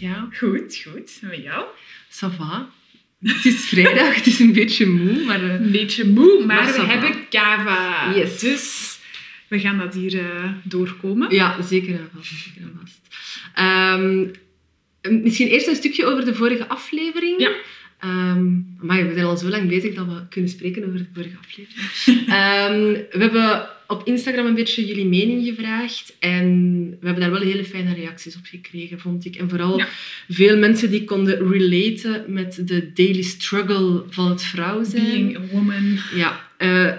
met jou? Goed, goed. En met jou? Ça va. Het is vrijdag, het is een beetje moe, maar... uh, Een beetje moe, maar, Maar we hebben kava. Yes. Dus we gaan dat hier eh, doorkomen. Ja, zeker en vast. Zeker en vast. Ehm, misschien eerst een stukje over de vorige aflevering. Ja. Ehm, maar we zijn al zo lang bezig dat we kunnen spreken over de vorige aflevering. Ehm, we hebben op Instagram een beetje jullie mening gevraagd. En we hebben daar wel hele fijne reacties op gekregen, vond ik. En vooral Ja. veel mensen die konden relaten met de daily struggle van het vrouw zijn. Being a woman. Ja. eh,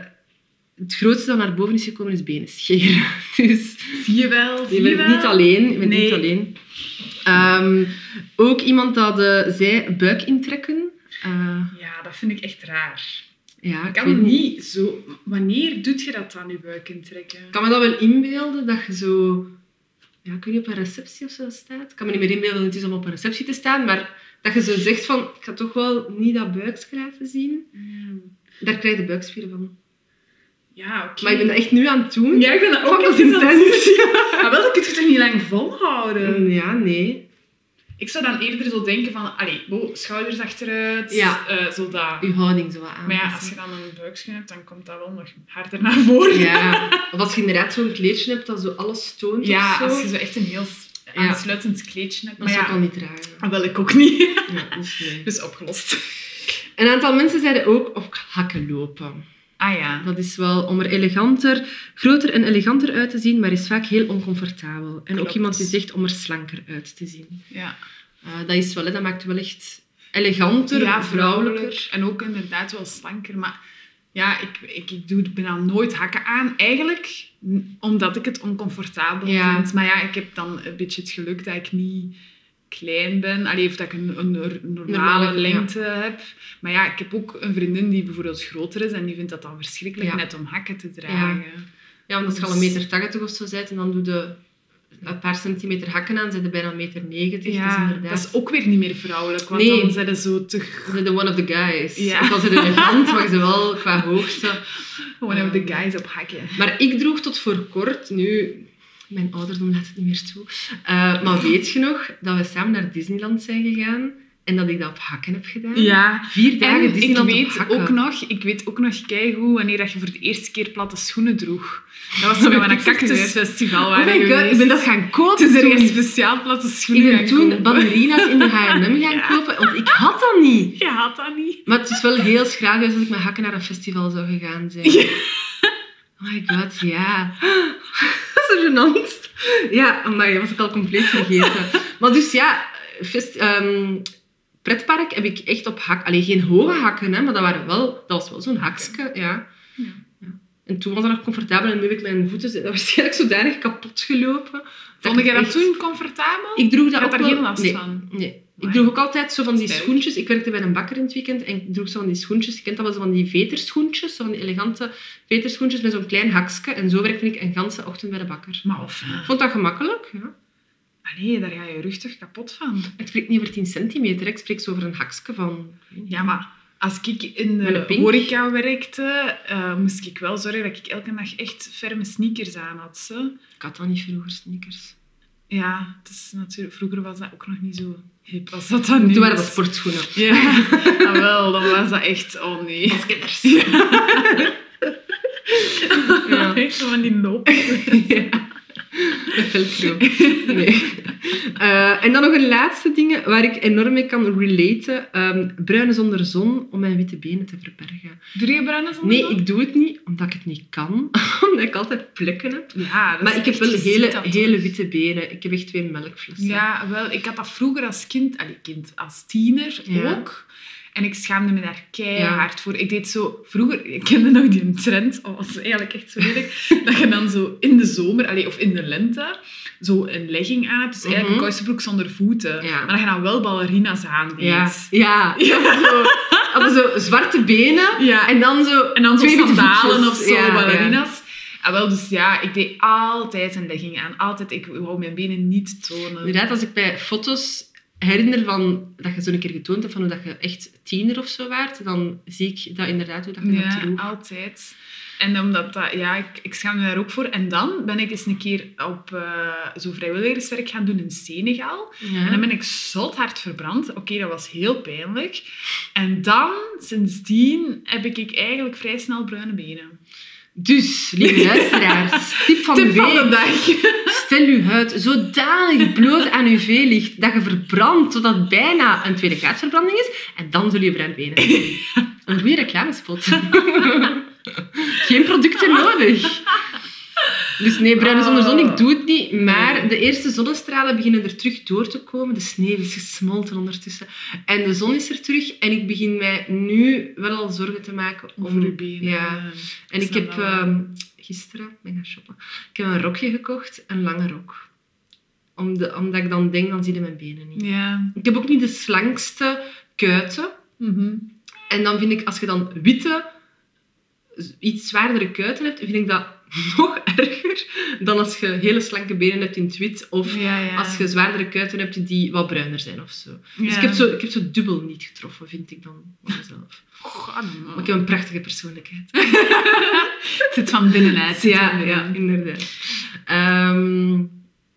het grootste dat naar boven is gekomen is benen scheren. Dus Zie je wel, zie je je, bent wel. niet alleen. Je bent Nee. niet alleen. Ook iemand dat eh, zei buik intrekken. Eh, Ja, dat vind ik echt raar. Ja, ik kan niet. niet zo... Wanneer doet je dat dan, je buik intrekken? Ik kan me dat wel inbeelden dat je zo... Ja, ik weet niet, op een receptie of zo staat. Ik kan me niet meer inbeelden het is om op een receptie te staan, maar dat je zo zegt van, ik ga toch wel niet dat buikskraven zien. Daar krijg je de buikspieren van. Ja, oké. Maar ik ben dat echt nu aan het doen. Ja, ik ben dat ook Oh, dat is intens. Maar wel, dat kun je toch niet lang volhouden? Ja, nee. Ik zou dan eerder zo denken van... Allee, bo, schouders achteruit. Ja. eh, zo dat. Je houding zo wat aan. Maar ja, als je dan een buiksje hebt, dan komt dat wel nog harder naar voren. Ja, of als je inderdaad zo'n kleedje hebt dat zo alles toont Ja, of zo. als je zo echt een heel Ja. aansluitend kleedje hebt. Dat Maar zou ik al ja, niet dragen. dat wil ik ook niet. Ja, dus nee. Dus opgelost. Een aantal mensen zeiden ook op hakken lopen. Ah ja. Dat is wel om er eleganter, groter en eleganter uit te zien, maar is vaak heel oncomfortabel. En ook iemand die zegt om er slanker uit te zien. Ja, Eh, dat is wel, hè, dat maakt wel echt eleganter, ja vrouwelijker. vrouwelijk. En ook inderdaad wel slanker. Maar ja, ik, ik, ik doe bijna nooit hakken aan. Eigenlijk omdat ik het oncomfortabel Ja. vind. Maar ja, ik heb dan een beetje het geluk dat ik niet klein ben. Allee, of dat ik een, een nor- normale ja. lengte heb. Maar ja, ik heb ook een vriendin die bijvoorbeeld groter is. En die vindt dat dan verschrikkelijk Ja. net om hakken te dragen. Ja, want als je al Dus- een meter 80 of zo bent en dan doe je een paar centimeter hakken aan, zijn bijna een meter 90. Ja, dus inderdaad. dat is ook weer niet meer vrouwelijk. Want Nee. dan zijn ze zo te... Bent de one of the guys. Ja. Ook al zijn elegant, maar ze wel qua hoogte. Gewoon hebben de guys op hakken. Maar ik droeg tot voor kort, nu... Mijn ouderdom laat het niet meer toe. Eh, maar weet je nog dat we samen naar Disneyland zijn gegaan en dat ik dat op hakken heb gedaan? Ja, Vier dagen En ik Disneyland op weet, hakken. ook nog, ik weet ook nog keigoed wanneer dat je voor de eerste keer platte schoenen droeg. Dat was toen we ik een cactusfestival Oh waren my god, ik ben dat gaan kopen Het is toen. een speciaal platte Ik schoenen ben gaan toen kopen. ballerina's in de H&M gaan Ja. kopen, want ik had dat niet. Je had dat niet. Maar het is wel heel geweest als ik met hakken naar een festival zou gegaan zijn. Ja. Oh my god, ja. Zo gênant. Ja, maar dat was ik al compleet vergeten. Maar dus ja, fest, ehm, pretpark heb ik echt op hak... Alleen geen hoge hakken, hè, maar dat, waren wel, dat was wel zo'n hakske, ja. Ja. Ja. En toen was dat nog comfortabel en nu heb ik mijn voeten zijn waarschijnlijk zodanig kapot gelopen. Vond je dat echt- toen comfortabel? Ik droeg Je ook daar wel... geen last nee, van? Nee. Ik droeg ook altijd zo van die schoentjes. Ik werkte bij een bakker in het weekend en ik droeg zo van die schoentjes. Je kent dat wel, zo van die veterschoentjes. Zo van die elegante veterschoentjes met zo'n klein hakske. En zo werkte ik een ganse ochtend bij de bakker. Maar of... Ik vond dat gemakkelijk, ja. Allee, daar ga je rug toch kapot van. Ik spreek niet over 10 centimeter, ik spreek zo over een hakske van... Ja, maar als ik in de horeca werkte, eh, moest ik wel zorgen dat ik elke dag echt ferme sneakers aan had. Zo. Ik had dat niet vroeger, sneakers. Ja, het is natuurlijk, vroeger was dat ook nog niet zo hip als dat dan nu Toen waren dat sportschoenen. Ja, ah, wel, dan was dat echt... Oh nee. Als kinders. Ja. Echt zo van die lopen. Ja. Nee. Eh, en dan nog een laatste ding waar ik enorm mee kan relaten. Ehm bruine zonder zon om mijn witte benen te verbergen. Doe je bruine zon? Nee, ik doe het niet omdat ik het niet kan. omdat ik altijd plekken heb. Ja, dat Maar ik heb wel hele, hele witte benen. Ik heb echt twee melkflessen. Ja, wel, ik had dat vroeger als kind, allee, kind als tiener Ja. ook. En ik schaamde me daar keihard voor. Ik deed zo... Vroeger, ik kende nog die trend, dat was eigenlijk echt zo lelijk, dat je dan zo in de zomer, allee, of in de lente, zo een legging aan hebt. Dus eigenlijk Mhm. een kousenbroek zonder voeten. Ja. Maar dat je dan wel ballerina's aan deed. Ja. Ja. Ja. Zo, hadden zo zwarte benen. Ja. En dan zo... En dan twee sandalen of zo, Ja, ja. ballerina's. Ah, wel, dus ja, ik deed altijd een legging aan. Altijd, ik wou mijn benen niet tonen. Inderdaad, als ik bij foto's herinner van dat je zo een keer getoond hebt van hoe dat je echt tiener of zo waart, dan zie ik dat inderdaad hoe dat je dat Ja, droeg. altijd. En omdat dat, ja, ik, ik schaam me daar ook voor. En dan ben ik eens een keer op uh, zo vrijwilligerswerk gaan doen in Senegal. Ja. En dan ben ik zot hard verbrand. Oké, dat was heel pijnlijk. En dan, sindsdien, heb ik eigenlijk vrij snel bruine benen. Dus, lieve luisteraars, tip van de van de dag. Stel je huid zodanig bloot aan UV-licht dat je verbrandt totdat het bijna een tweede kaartverbranding is. En dan zul je bruin benen. Een goede reclamespot. Geen producten nodig. Dus nee, bruine zonder zon, ik doe het niet. Maar de eerste zonnestralen beginnen er terug door te komen. De sneeuw is gesmolten ondertussen. En de zon is er terug. En ik begin mij nu wel al zorgen te maken om... Over uw benen. Ja. En ik heb ehm, gisteren ben gaan shoppen. Ik heb een rokje gekocht, een lange rok. Om de, omdat ik dan denk, dan zie je mijn benen niet. Ja. Ik heb ook niet de slankste kuiten. Mhm. En dan vind ik, als je dan witte, iets zwaardere kuiten hebt, vind ik dat nog erger dan als je hele slanke benen hebt in het wit. Of Ja, ja. als je zwaardere kuiten hebt die wat bruiner zijn of zo. Dus ik, heb zo, ik heb zo dubbel niet getroffen, vind ik dan van mezelf. Goh, Maar ik heb een prachtige persoonlijkheid. Het zit van binnenuit. Ja, ja, inderdaad. Ehm,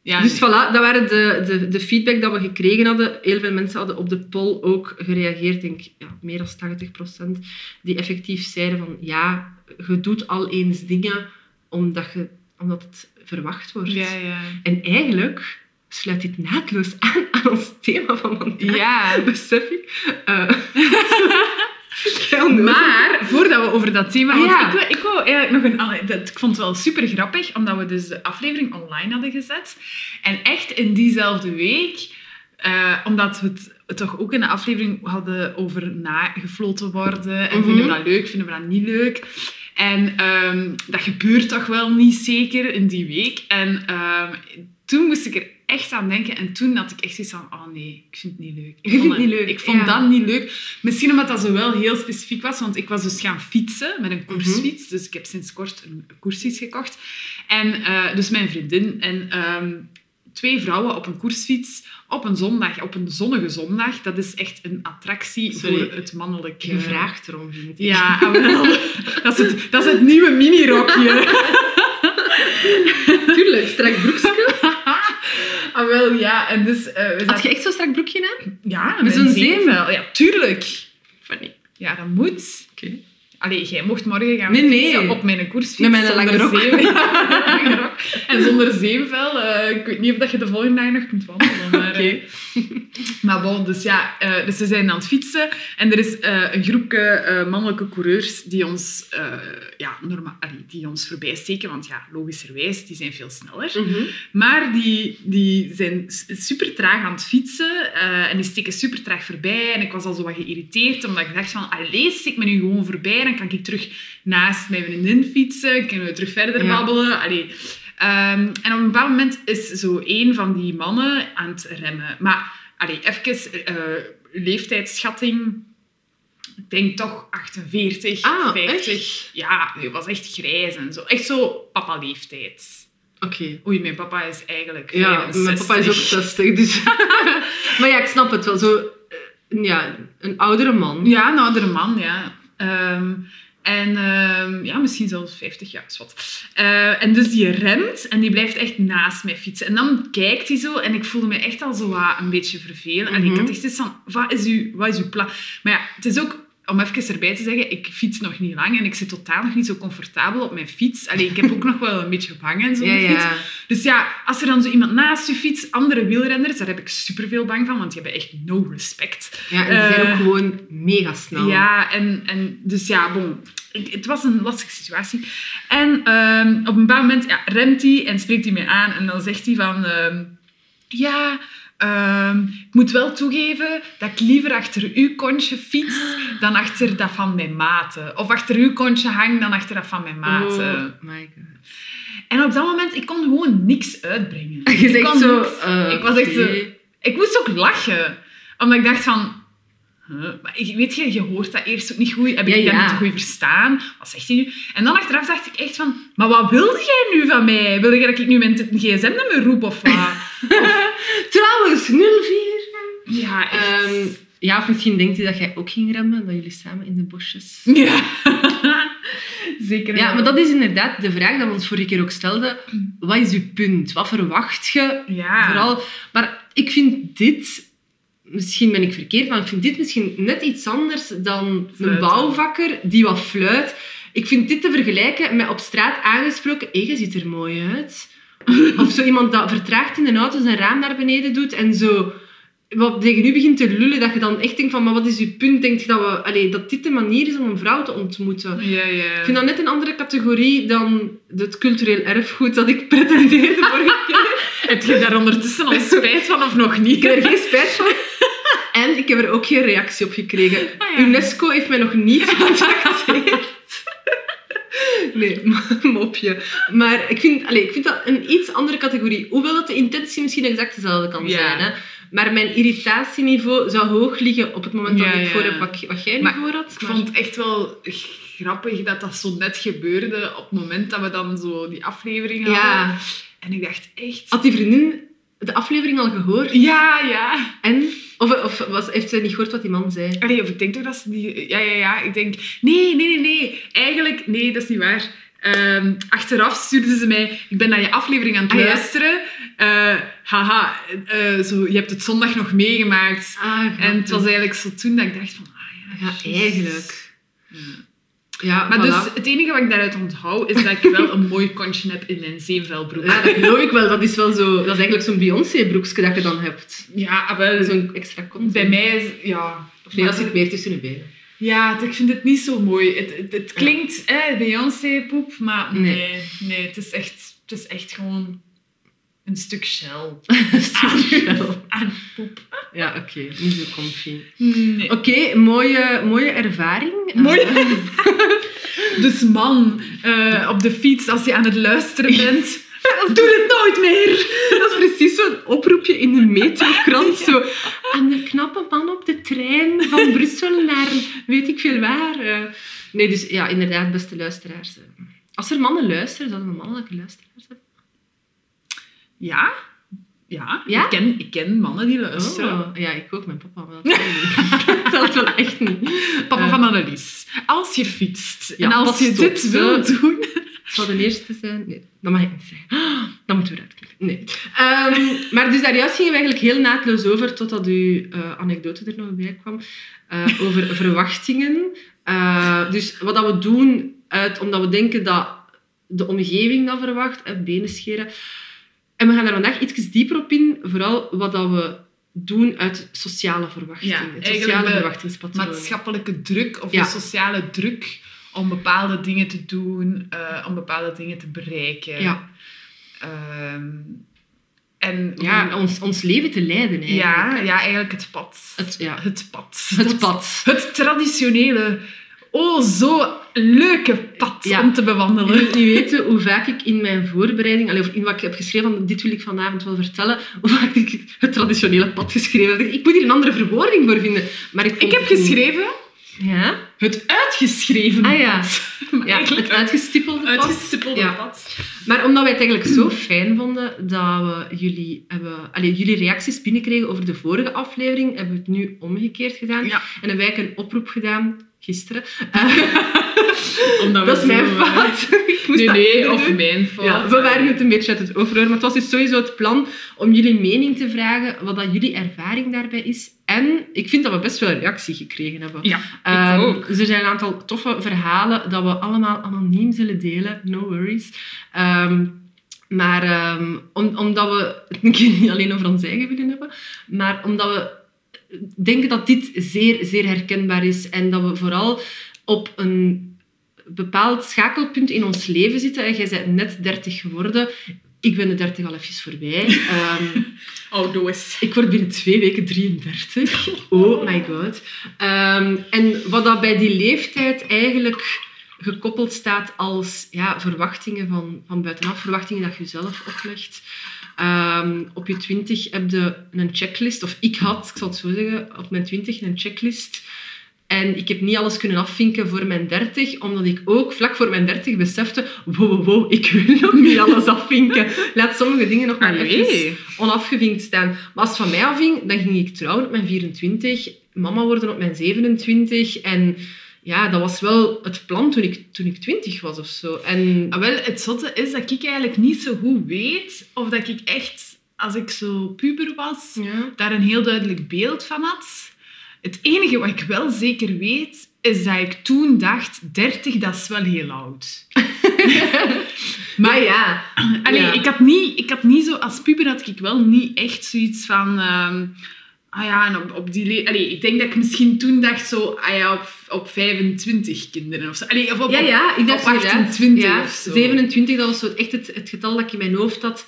ja. dus voilà, dat waren de, de, de feedback dat we gekregen hadden. Heel veel mensen hadden op de poll ook gereageerd. Ik denk ja, meer dan 80%. Die effectief zeiden van ja, je doet al eens dingen omdat, je, omdat het verwacht wordt. ja, ja. En eigenlijk sluit dit naadloos aan aan ons thema van vandaag. Ja. Besef ik. Nodig. Maar, voordat we over dat thema... Ah, want ja. ik, wil, ik wil eigenlijk nog een... dat- Ik vond het wel super grappig, omdat we dus de aflevering online hadden gezet. En echt in diezelfde week... eh, omdat we het toch ook in de aflevering hadden over nagefloten worden. En Mhm. vinden we dat leuk, vinden we dat niet leuk? En ehm, dat gebeurt toch wel niet zeker in die week. En ehm, toen moest ik er echt aan denken. En toen had ik echt zoiets van, oh nee, ik vind het niet leuk. Ik vond het niet leuk, Ik vond ja. dat niet leuk. Misschien omdat dat zo wel heel specifiek was, want ik was dus gaan fietsen met een koersfiets. Dus ik heb sinds kort een koersfiets gekocht. En eh, dus mijn vriendin en ehm, twee vrouwen op een koersfiets op een zondag, op een zonnige zondag. Dat is echt een attractie Sorry. voor het mannelijke... Je vraagt erom, vind ik. Ja, ah, wel. dat, is het, dat is het nieuwe minirokje. Tuurlijk, strak broekje. ah, wel, ja. En dus, eh, we Had je echt zo'n strak broekje aan? Ja, Met zo'n zo'n zeem? zeemvel. Ja, tuurlijk. Funny. Ja, dat moet. Oké. Allee, jij mocht morgen gaan Nee, nee. fietsen op mijn koersfiets. Met mijn zonder lange rok. En zonder zeemvel. eh, ik weet niet of dat je de volgende dag nog kunt wandelen. Maar, Oké. eh, maar bon, dus ja, eh, dus we zijn aan het fietsen. En er is een groepje mannelijke coureurs die ons, ja, normaal, allee, die ons voorbij steken. Want ja, logischerwijs, die zijn veel sneller. Mhm. Maar die, die zijn super traag aan het fietsen en die steken super traag voorbij. En ik was al zo wat geïrriteerd, omdat ik dacht van, allee, steek me nu gewoon voorbij. Dan kan ik terug naast mijn vriendin fietsen, kunnen we terug verder Ja. babbelen. Allee. Ehm, en op een bepaald moment is zo een van die mannen aan het remmen. Maar, allee, even eh, leeftijdsschatting... Ik denk toch 48, Ah, 50. echt? Ja, het was echt grijs en zo. Echt zo papa-leeftijd. Oké. Oei, mijn papa is eigenlijk Ja, 65. mijn papa is ook 60, dus... maar ja, ik snap het wel. Zo, eh, ja, een oudere man. Ja, een oudere man, ja. Ehm, en ehm, ja, misschien zelfs 50 jaar, is wat. Eh, en dus die remt en die blijft echt naast mij fietsen. En dan kijkt hij zo en ik voelde me echt al zo wat een beetje vervelend. En ik Mhm. had echt van, wat is, uw, wat is uw plan? Maar ja, het is ook... Om even erbij te zeggen, ik fiets nog niet lang en ik zit totaal nog niet zo comfortabel op mijn fiets. Allee, ik heb ook nog wel een beetje bang en zo Ja, fiets. ja. Dus ja, als er dan zo iemand naast je fiets, andere wielrenners, daar heb ik superveel bang van, want die hebben echt no respect. Ja, en die zijn Eh, ook gewoon mega snel. Ja, en, en dus ja, bon. Het het was een lastige situatie. En ehm, op een bepaald moment ja, remt hij en spreekt hij mij aan. En dan zegt hij van... ehm, ja, ehm, ik moet wel toegeven dat ik liever achter uw kontje fiets dan achter dat van mijn maten. Of achter uw kontje hang dan achter dat van mijn maten. Oh my god. En op dat moment, ik kon gewoon niks uitbrengen. Je Ik kon zo... niks. eh, ik was echt zo... Ik moest ook lachen. Omdat ik dacht van... huh, maar ik- weet je, je hoort dat eerst ook niet goed. Heb ik Ja, dat ja. niet goed verstaan? Wat zegt hij nu? En dan achteraf dacht ik echt van... Maar wat wilde jij nu van mij? Wilde jij dat ik nu mijn gsm-nummer roep of wat? Trouwens, 04. ja, echt. Ehm, ja, of misschien denkt hij dat jij ook ging remmen, dat jullie samen in de bosjes... Ja. Zeker. Ja, maar dat is inderdaad de vraag dat we ons vorige keer ook stelden. Wat is uw punt? Wat verwacht je? Ja. Vooral, maar ik vind dit, misschien ben ik verkeerd, maar ik vind dit misschien net iets anders dan een bouwvakker die wat fluit. Ik vind dit te vergelijken met op straat aangesproken, hé, je ziet er mooi uit. Of zo iemand dat vertraagd in de auto zijn raam naar beneden doet en zo wat tegen u begint te lullen, dat je dan echt denkt van, maar wat is uw punt? Denk je dat, we, allee, dat dit de manier is om een vrouw te ontmoeten? Ja, ja. Ik vind dat net een andere categorie dan het cultureel erfgoed dat ik pretendeerde vorige keer. Heb je daar ondertussen al spijt van of nog niet? Ik heb er geen spijt van. En ik heb er ook geen reactie op gekregen. Ah, ja. UNESCO heeft mij nog niet gecontacteerd. Nee, mopje. Maar ik vind, allee, ik vind dat een iets andere categorie. Hoewel dat de intentie misschien exact dezelfde kan Ja. zijn. Hè. Maar mijn irritatieniveau zou hoog liggen op het moment dat Ja, ik voor heb wat, wat jij nu voor had. Ik vond het echt wel grappig dat dat zo net gebeurde op het moment dat we dan zo die aflevering hadden. Ja. En ik dacht echt... Had die vriendin de aflevering al gehoord? Ja, ja. En? Of, was, heeft zij niet gehoord wat die man zei? Allee, of ik denk toch dat ze die... Ja, ja, ja. Ik denk... Nee, nee, nee, nee. Eigenlijk... Nee, dat is niet waar. Ehm, achteraf stuurde ze mij... Ik ben naar je aflevering aan het Ah, ja. luisteren. Eh, haha. eh, zo, je hebt het zondag nog meegemaakt. Ah, En het was eigenlijk zo toen dat ik dacht van... Ah, ja, eigenlijk. Ja. Ja, Maar voilà. dus het enige wat ik daaruit onthoud, is dat ik wel een mooi kontje heb in mijn zevenvelbroek. Ja, dat geloof ik wel. Dat is wel zo... Dat is eigenlijk zo'n Beyoncé-broekje dat je dan hebt. Ja, maar Zo'n extra kont. bij mij is... Ja... Of nee, dat zit meer tussen de benen. Ja, ik vind het niet zo mooi. Het, het, het klinkt eh, Beyoncé-poep, maar Nee. nee. nee, het, is echt, het is echt gewoon een stuk shell Wel. aan poep. ja, oké. Niet zo comfy. Nee. Oké, mooie, mooie ervaring. Mooie- Eh, Dus man, eh, op de fiets als je aan het luisteren bent, doe dit nooit meer! dat is precies zo'n oproepje in de metrokrant. Zo, aan de knappe man op de trein van Brussel naar weet ik veel waar. Eh, nee, dus ja, inderdaad, beste luisteraars. Als er mannen luisteren, zouden we mannelijke luisteraars hebben? Ja, ja, Ja? Ik, ken, ik ken mannen die luisteren. Oh, ja, ik ook, mijn papa. Maar dat wel echt niet. Papa van Annelies, als je fietst Ja, en als je dit zo. wil doen... Het zal de eerste zijn. Nee, dat mag ik niet zeggen. Dat moeten we eruit knippen. Nee. Ehm, maar dus daar juist gingen we eigenlijk heel naadloos over, totdat uw eh, anekdote er nog bij kwam, eh, over verwachtingen. Eh, dus wat dat we doen, uit, omdat we denken dat de omgeving dat verwacht, benen scheren. En we gaan daar vandaag iets dieper op in, vooral wat dat we doen uit sociale verwachtingen. Ja, sociale verwachtingspatroon. maatschappelijke druk of Ja. de sociale druk om bepaalde dingen te doen, eh, om bepaalde dingen te bereiken. Ja, Ehm, en ja ons, ons leven te leiden eigenlijk. ja, ja, eigenlijk het pad. Het, ja. Het pad. Het pad. Het traditionele, oh zo leuke pad Ja. om te Je bewandelen. wilt niet weten hoe vaak ik in mijn voorbereiding, of in wat ik heb geschreven, van dit wil ik vanavond wel vertellen, hoe vaak ik het traditionele pad geschreven heb. Ik moet hier een andere verwoording voor vinden. Maar ik, Ik heb geschreven Ja? het uitgeschreven Ah, ja. pad. Ja, het uitgestippelde pad. uitgestippelde pad. Maar omdat wij het eigenlijk zo fijn vonden dat we jullie, hebben, allee, jullie reacties binnenkregen over de vorige aflevering, hebben we het nu omgekeerd gedaan. En hebben wij een oproep gedaan, gisteren. Omdat dat is mijn fout. Nee, nee, of doen. mijn fout. Ja, we waren het een beetje uit het overhoor. Maar het was dus sowieso het plan om jullie mening te vragen, wat dat jullie ervaring daarbij is. En ik vind dat we best wel een reactie gekregen hebben. Ja, Ehm, ik ook. Dus er zijn een aantal toffe verhalen dat we allemaal anoniem zullen delen. No worries. Ehm, maar ehm, om, omdat we het een keer niet alleen over ons eigen willen hebben, maar omdat we denken dat dit zeer, zeer herkenbaar is en dat we vooral op een bepaald schakelpunt in ons leven zitten. En jij bent net 30 geworden. Ik ben de 30 al even voorbij. Ehm, Oh, doe eens. ik word binnen twee weken 33. Oh my god. Ehm, en wat dat bij die leeftijd eigenlijk gekoppeld staat als ja, verwachtingen van, van buitenaf, verwachtingen dat je zelf oplegt. Ehm, op je twintig heb je een checklist, of ik had, ik zal het zo zeggen, op mijn twintig een checklist. En ik heb niet alles kunnen afvinken voor mijn 30, omdat ik ook vlak voor mijn 30 besefte: wow, wow, wow, ik wil nog niet alles afvinken. Laat sommige dingen nog maar even Allee. onafgevinkt staan. Maar als het van mij afhing, dan ging ik trouwen op mijn 24, mama worden op mijn 27 en ja, dat was wel het plan toen ik, toen ik twintig was of zo. En Ah, wel, het zotte is dat ik eigenlijk niet zo goed weet of dat ik echt, als ik zo puber was, ja. daar een heel duidelijk beeld van had. Het enige wat ik wel zeker weet, is dat ik toen dacht, 30, dat is wel heel oud. maar ja, Allee, Ja. ik, had niet, ik had niet zo... Als puber had ik wel niet echt zoiets van... ehm, ah ja, en op, op die... le- Allee, ik denk dat ik misschien toen dacht zo... Ah ja, op, op 25 kinderen of zo. Allee, of op, ja, ja, ik dacht op inderdaad, 28 ja, of zo. 27, dat was zo echt het, het getal dat ik in mijn hoofd had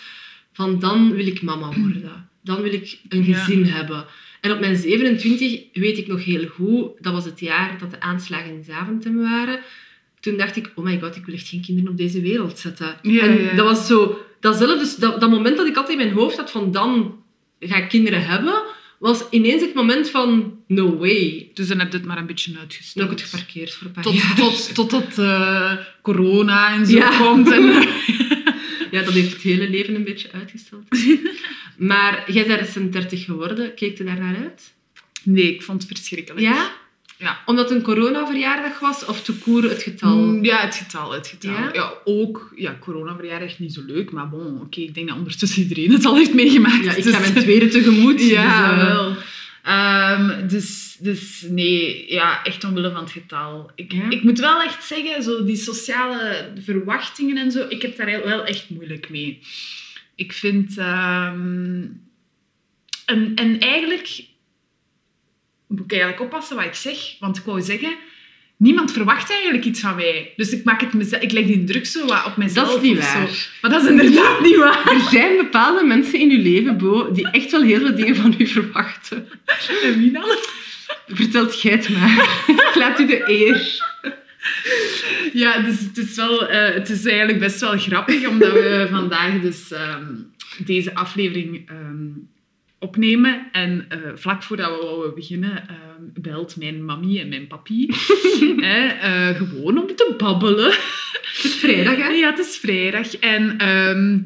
van dan wil ik mama worden. Dan wil ik een gezin hebben. En op mijn 27 weet ik nog heel goed, dat was het jaar dat de aanslagen in Zaventem waren. Toen dacht ik, oh my god, ik wil echt geen kinderen op deze wereld zetten. Ja, en ja. dat was zo, datzelfde, dus dat, dat moment dat ik altijd in mijn hoofd had van dan ga ik kinderen hebben, was ineens het moment van no way. Dus dan heb je het maar een beetje uitgesteld. ik het geparkeerd voor een paar Tot, jaar. tot, totdat eh, corona en zo Ja. komt. En, Ja, dat heeft het hele leven een beetje uitgesteld. maar jij bent recent 30 geworden. Keek je daar naar uit? nee, ik vond het verschrikkelijk. Ja? Ja. Omdat het een coronaverjaardag was? Of te koer het getal? Mm, Ja, het getal, het getal. Ja? Ja? ook, ja, coronaverjaardag niet zo leuk, maar bon, oké, ik denk dat ondertussen iedereen het al heeft meegemaakt. Ja, ik dus- ga mijn tweede tegemoet. Ja, dus, eh, wel. Ehm, dus, dus nee, ja, echt omwille van het getal. Ik, Ja? ik moet wel echt zeggen, zo die sociale verwachtingen en zo, ik heb daar wel echt moeilijk mee. Ik vind... ehm, en, en eigenlijk moet ik eigenlijk oppassen wat ik zeg, want ik wou zeggen... Niemand verwacht eigenlijk iets van mij. Dus ik, maak het mezelf, ik leg die druk zo wat op mezelf. Dat is niet zo. waar. Maar dat is inderdaad niet waar. Er zijn bepaalde mensen in je leven, Bo, die echt wel heel veel dingen van u verwachten. En wie dan? Vertelt jij het maar. Ik laat u de eer. Ja, dus het is, wel, eh, het is eigenlijk best wel grappig, omdat we vandaag dus ehm, deze aflevering ehm, opnemen. En eh, vlak voordat we wouden beginnen, ehm, belt mijn mami en mijn papi. eh, gewoon om te babbelen. Het is vrijdag, hè? Ja, het is vrijdag. En, ehm,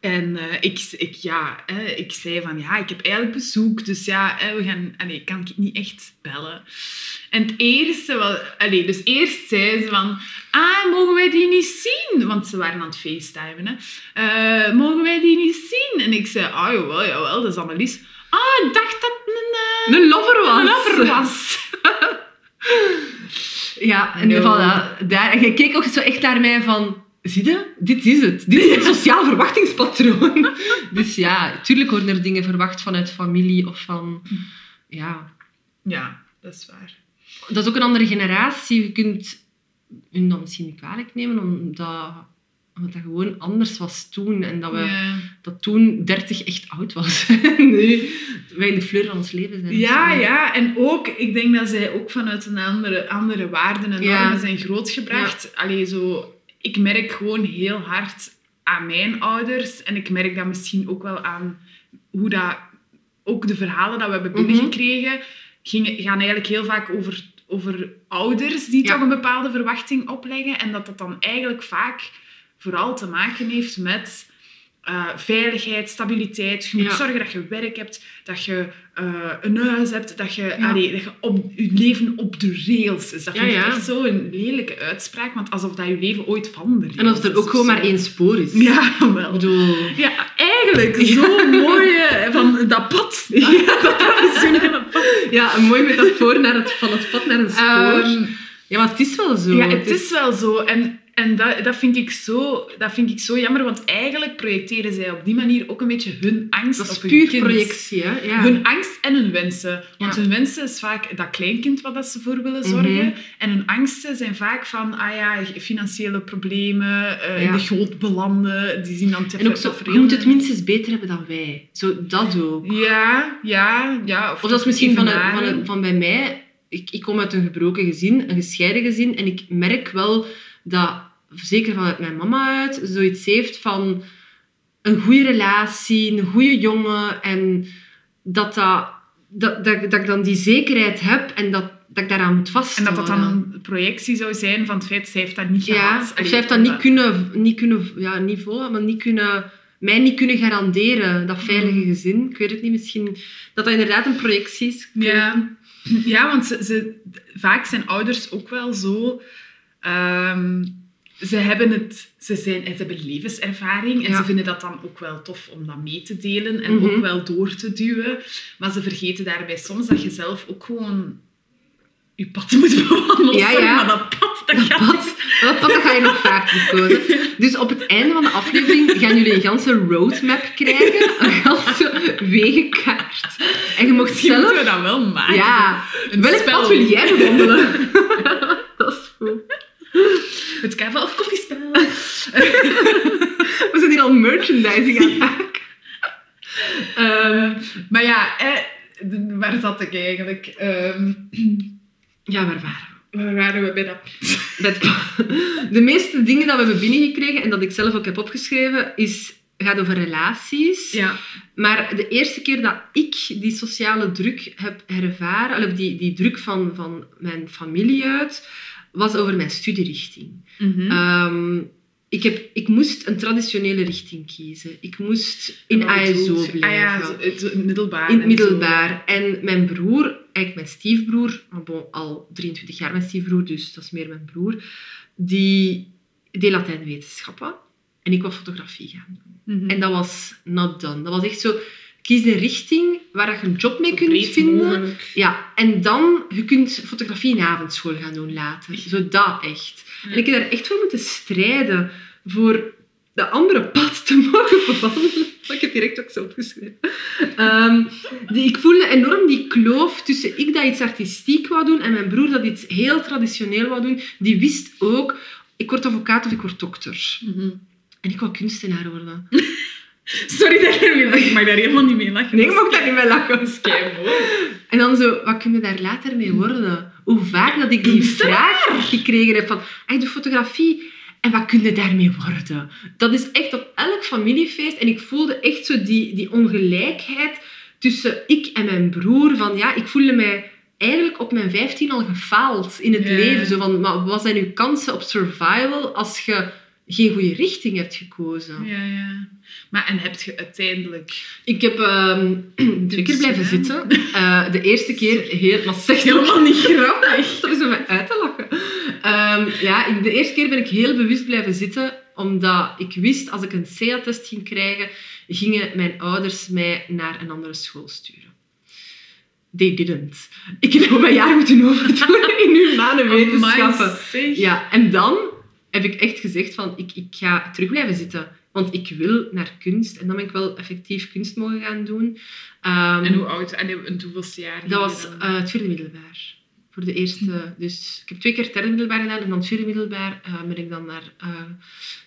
en eh, ik, ik, ja, ik zei van, ja, ik heb eigenlijk bezoek. Dus ja, we gaan... Allee, kan ik niet echt bellen. En het eerste... Wel, allee, dus eerst zei ze van... Ah, mogen wij die niet zien? Want ze waren aan het facetimen. Hè. Eh, mogen wij die niet zien? En ik zei, ah, jawel, jawel, dat is Annelies. Ah, ik dacht dat een, Een lover eh, was. een lover was. Ja, en No. voilà, daar, en je keek ook zo echt naar mij van... Zie je? Dit is het. Dit is het sociaal verwachtingspatroon. Dus ja, tuurlijk worden er dingen verwacht vanuit familie of van... Ja, Ja, dat is waar. Dat is ook een andere generatie. Je kunt hun dan misschien niet kwalijk nemen, omdat, omdat dat gewoon anders was toen. En dat, we, dat toen 30 echt oud was. nu wij in de fleur van ons leven zijn. Ja, ja, en ook, ik denk dat zij ook vanuit een andere, andere waarden en Ja. normen zijn grootgebracht. Allee, zo, ik merk gewoon heel hard aan mijn ouders en ik merk dat misschien ook wel aan hoe dat, ook de verhalen dat we hebben Mhm. binnengekregen, gingen, gaan eigenlijk heel vaak over, over ouders die Ja. toch een bepaalde verwachting opleggen en dat dat dan eigenlijk vaak vooral te maken heeft met eh, veiligheid, stabiliteit. Je moet Ja. zorgen dat je werk hebt, dat je eh, een huis hebt, dat je, Ja. allee, dat je op, je leven op de rails is. Dat vind ik echt zo'n lelijke uitspraak, want alsof dat je leven ooit van de rails En als er ook gewoon zo. maar één spoor is. Ja, wel. bedoel... Ja, eigenlijk. Zo mooi eh, van dat pad. dat professionele pad. Ja, een mooi metafoor naar het, van het pad naar een spoor. Ehm, ja, maar het is wel zo. Ja, het is wel zo. En, en dat, dat, vind ik zo, dat vind ik zo jammer, want eigenlijk projecteren zij op die manier ook een beetje hun angst Dat is op hun puur kind. projectie, hè. Ja. Hun angst en hun wensen. Want Ja. hun wensen is vaak dat kleinkind wat dat ze voor willen zorgen. Mhm. En hun angsten zijn vaak van, ah ja, financiële problemen, eh, in de goot belanden. Die zien dan En ook zo, je moet het minstens beter hebben dan wij. Zo, dat ook. Ja, ja, ja. Of dat is misschien van, een, van, een- van bij mij... Ik, ik kom uit een gebroken gezin, een gescheiden gezin. En ik merk wel dat, zeker vanuit mijn mama uit, zoiets heeft van een goede relatie, een goede jongen. En dat, dat, dat, dat, dat ik dan die zekerheid heb en dat, dat ik daaraan moet En vasthouden. dat dat dan een projectie zou zijn van het feit, zij heeft dat niet Ja, gehad. Allee, zij heeft dat niet kunnen, niet kunnen, ja, niet volgen, maar niet kunnen, mij niet kunnen garanderen, dat veilige gezin. Ik weet het niet, misschien dat dat inderdaad een projectie is. Ja. Ja, want ze, ze, vaak zijn ouders ook wel zo... ehm, ze hebben, het, ze, zijn, ze hebben levenservaring en Ja. ze vinden dat dan ook wel tof om dat mee te delen en Mhm. ook wel door te duwen. Maar ze vergeten daarbij soms dat je zelf ook gewoon je pad moet bewandelen. Ja, ja. maar dat pad, dat Dat gaat pad, dat pad dat ga je nog vaak verkozen. Dus op het einde van de aflevering gaan jullie een ganse roadmap krijgen. Een ganse wegenkaart. En je mocht Misschien moeten we zelf... dat wel maken. Ja, Een welk spel. pad wil jij bewandelen? Het kava of koffiespel. We zijn hier al merchandising aan het maken. Ehm, Maar ja, eh, waar zat ik eigenlijk? Ehm, ja, waar waren we? waar waren we bij dat? Dat- De meeste dingen dat we hebben binnengekregen en dat ik zelf ook heb opgeschreven, is, gaat over relaties. Ja. Maar de eerste keer dat ik die sociale druk heb ervaren, of die, die druk van, van mijn familie uit, was over mijn studierichting. Mhm. Ehm, ik, heb, ik moest een traditionele richting kiezen. Ik moest in Wat ASO je? blijven. Ah ja, het- zo in het middelbaar. In het en middelbaar. En mijn broer, eigenlijk mijn stiefbroer, bon, al 23 jaar mijn stiefbroer, dus dat is meer mijn broer, die deed Latijnwetenschappen. En ik wou fotografie gaan doen. Mhm. En dat was not done. Dat was echt zo, kies een richting waar je een job mee kunt vinden. mogelijk. Ja, en dan, je kunt fotografie in avondschool gaan doen later. Zo dat echt. En ik heb daar echt voor moeten strijden voor de andere pad te mogen bewandelen. Ik heb direct ook zo opgeschreven. Ehm, die, ik voelde enorm die kloof tussen ik dat iets artistiek wou doen en mijn broer dat iets heel traditioneel wou doen. Die wist ook, ik word advocaat of ik word dokter. Mhm. En ik wou kunstenaar worden. Sorry dat je ermee lacht. Ik mag daar helemaal niet mee lachen. Nee, ik mag daar niet mee lachen. Dat is. En dan zo, wat kun je daar later mee worden? Hoe vaak dat ik die vraag gekregen heb van, ah, de fotografie, en wat kun je daarmee worden? Dat is echt op elk familiefeest. En ik voelde echt zo die, die ongelijkheid tussen ik en mijn broer. Van ja, ik voelde mij eigenlijk op mijn 15 al gefaald in het Ja. leven. Zo van, maar wat zijn uw kansen op survival als je geen goede richting hebt gekozen? Ja, ja. Maar en heb je uiteindelijk... Ik heb ehm, twee keer blijven zitten. Eh, de eerste keer heel... Maar zeg Helemaal niet grappig. Dat is om mij uit te lachen. Ehm, ja, de eerste keer ben ik heel bewust blijven zitten, omdat ik wist, als ik een CA-test ging krijgen, gingen mijn ouders mij naar een andere school sturen. They didn't. Ik heb mijn jaar moeten overdoen in humane wetenschappen. Ja, en dan heb ik echt gezegd van, ik, ik ga terug blijven zitten. Want ik wil naar kunst. En dan ben ik wel effectief kunst mogen gaan doen. Ehm, En hoe oud? En in hoeveelste jaar? dat was eh, het vierde middelbaar. Voor de eerste. Dus ik heb twee keer het derde middelbaar gedaan. En dan het vierde middelbaar eh, ben ik dan naar eh,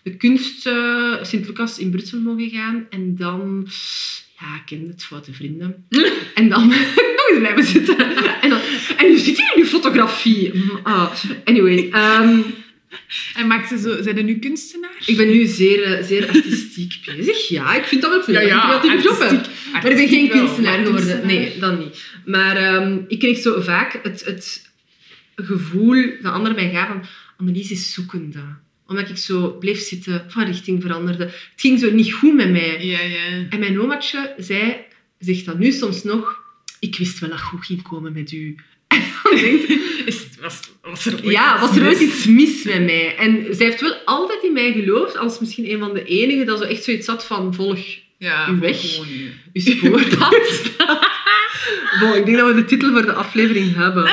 de kunst Sint-Lucas in Brussel mogen gaan. En dan... Ja, ik kende het foute vrienden. En dan nog eens blijven zitten. En, dan, en nu zit je in je fotografie. Ah. Anyway. ehm, En maakte zo... Zijn er nu kunstenaar? ik ben nu zeer, eh, zeer artistiek bezig. Ja, ik vind dat wel veel. ik job heb. artistiek- Maar ik ben geen wel, kunstenaar geworden. kunstenaar- Nee, dat niet. Maar ehm, ik kreeg zo vaak het, het gevoel dat anderen mij gaven van Annelies is zoekende. Omdat ik zo bleef zitten, van richting veranderde. Het ging zo niet goed met mij. Ja, ja. En mijn omaatje zei, zegt dat nu soms nog, ik wist wel dat goed ging komen met u. Is, was, was er ooit ja, was er ooit iets mis met mij? En zij heeft wel altijd in mij geloofd, als misschien een van de enigen, dat zo echt zoiets had van, volg Ja, uw weg. uw spoorpad. Bon, ik denk dat we de titel voor de aflevering hebben.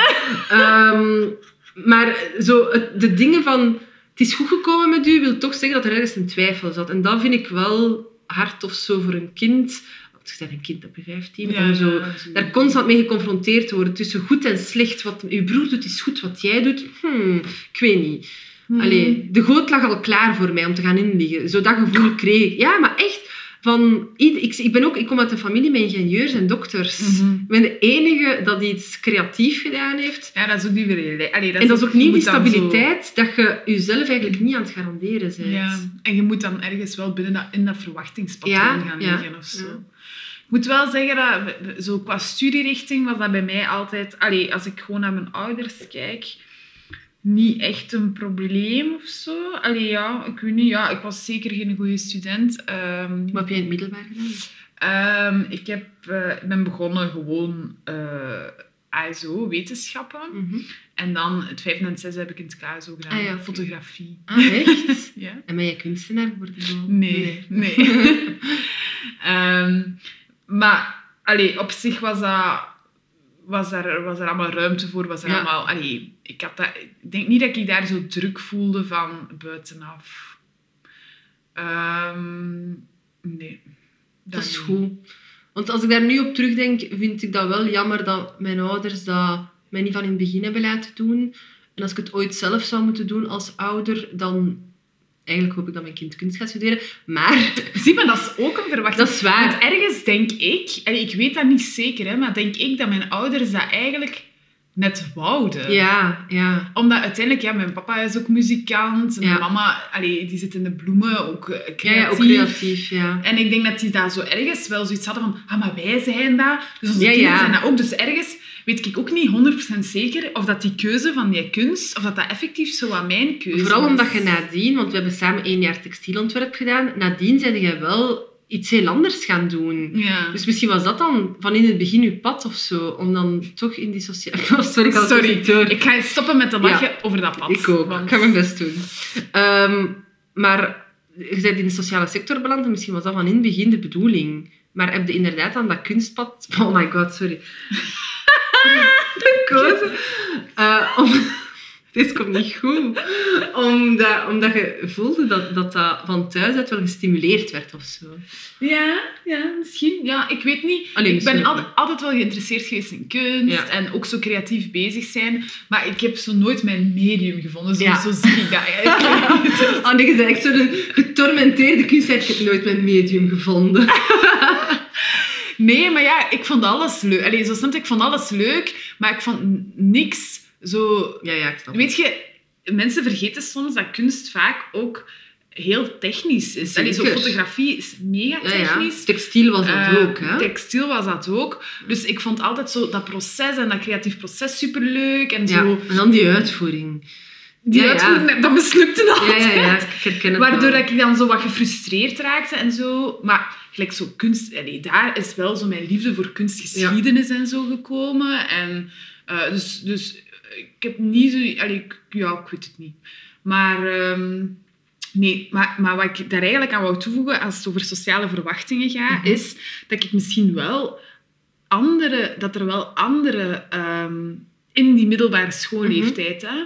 Ehm, maar zo, de dingen van... Het is goed gekomen met u, wil toch zeggen dat er ergens een twijfel zat. En dat vind ik wel hard of zo voor een kind. Je bent een kind op je 15. om zo daar constant mee geconfronteerd te worden. Tussen goed en slecht. Wat uw broer doet is goed, wat jij doet... Hmm, ik weet niet. Hmm. Allee, de goot lag al klaar voor mij om te gaan inliggen. Zo dat gevoel kreeg ik. Ja, maar echt... Van, ik, ik, ben ook, ik kom uit een familie met ingenieurs en dokters. Mhm. Ik ben de enige dat iets creatief gedaan heeft. Ja, dat is ook niet weer... Allee, en dat is ook niet je die zo- stabiliteit dat je jezelf eigenlijk niet aan het garanderen bent. Ja, en je moet dan ergens wel binnen dat, in dat verwachtingspatroon Ja, gaan ja, liggen of zo. ja. Ik moet wel zeggen dat zo qua studierichting was dat bij mij altijd, allee, als ik gewoon naar mijn ouders kijk, niet echt een probleem of zo. Allee, ja, ik weet niet, ja, ik was zeker geen goede student. Ehm, Wat heb jij in het middelbaar gedaan? Ehm, ik heb, eh, ben begonnen gewoon... eh, ASO, wetenschappen. Mhm. En dan het vijfde en het zesde heb ik in het KSO gedaan, Ah, ja, fotografie. Ah, echt? Ja? En ben je kunstenaar geworden? zo? Nee, nee. Ehm, maar allee, op zich was dat... Was er, was er allemaal ruimte voor, was er Ja. allemaal... Allee, ik, had dat, ik denk niet dat ik daar zo druk voelde van buitenaf. Ehm, nee. Dat is niet. goed. Want als ik daar nu op terugdenk, vind ik dat wel jammer dat mijn ouders dat mij niet van in het begin hebben laten doen. En als ik het ooit zelf zou moeten doen als ouder, dan... Eigenlijk hoop ik dat mijn kind kunst gaat studeren. Maar Zie, maar dat is ook een verwachting. dat is waar. Want ergens denk ik, en ik weet dat niet zeker, hè, maar denk ik dat mijn ouders dat eigenlijk net wouden. Ja, ja. Omdat uiteindelijk, ja, mijn papa is ook muzikant. Mijn Ja. mama, allee, die zit in de bloemen, ook eh, Ja, creatief. ja, ook creatief, ja. En ik denk dat die daar zo ergens wel zoiets hadden van, ah, maar wij zijn dat. Dus onze kinderen zijn dat ook. Dus ergens weet ik ook niet 100% zeker of dat die keuze van die kunst, of dat dat effectief zo aan mijn keuze Vooral was. omdat je nadien, want we hebben samen één jaar textielontwerp gedaan, nadien zijn je wel iets heel anders gaan doen. Ja. Dus misschien was dat dan van in het begin je pad of zo, om dan toch in die sociale... Sorry, ik Sorry, door. ga stoppen met te lachen over dat pad. Ik ook. want- Ik ga mijn best doen. Ehm, maar je bent in de sociale sector beland en misschien was dat van in het begin de bedoeling. Maar heb je inderdaad aan dat kunstpad... Oh my god, sorry. Gekozen. Eh, om... Dit komt niet goed. Omdat, omdat je voelde dat, dat dat van thuis uit wel gestimuleerd werd of zo. Ja, ja, misschien. Ja, ik weet niet. Allee, ik ben altijd, altijd wel geïnteresseerd geweest in kunst Ja. en ook zo creatief bezig zijn. Maar ik heb zo nooit mijn medium gevonden. Zo, Ja. zo zie ik dat eigenlijk. Nee, je bent echt zo'n getormenteerde kunstenaar. Ik heb nooit mijn medium gevonden. Nee, maar ja, ik vond alles leuk. Allee, zo snap je, ik vond alles leuk, maar ik vond niks zo... Ja, ja, ik snap. Weet je, mensen vergeten soms dat kunst vaak ook heel technisch is. Allee, zo fotografie is mega Ja, ja. technisch. Textiel was dat Eh, ook, hè? Textiel was dat ook. Dus ik vond altijd zo dat proces en dat creatief proces superleuk. En Ja, zo, en dan die uitvoering. die ja, ja. uitvoering, dat mislukte Ja, altijd. ja, ja, ik herken het Waardoor wel. dat ik dan zo wat gefrustreerd raakte en zo. Maar gelijk zo kunst... allee, daar is wel zo mijn liefde voor kunstgeschiedenis en zo gekomen. En eh, dus, dus ik heb niet zo... allee, ja, ik weet het niet. Maar... ehm, Nee, maar, maar wat ik daar eigenlijk aan wou toevoegen als het over sociale verwachtingen gaat, Mhm. is dat ik misschien wel andere, dat er wel andere ehm, in die middelbare schoolleeftijd, hè,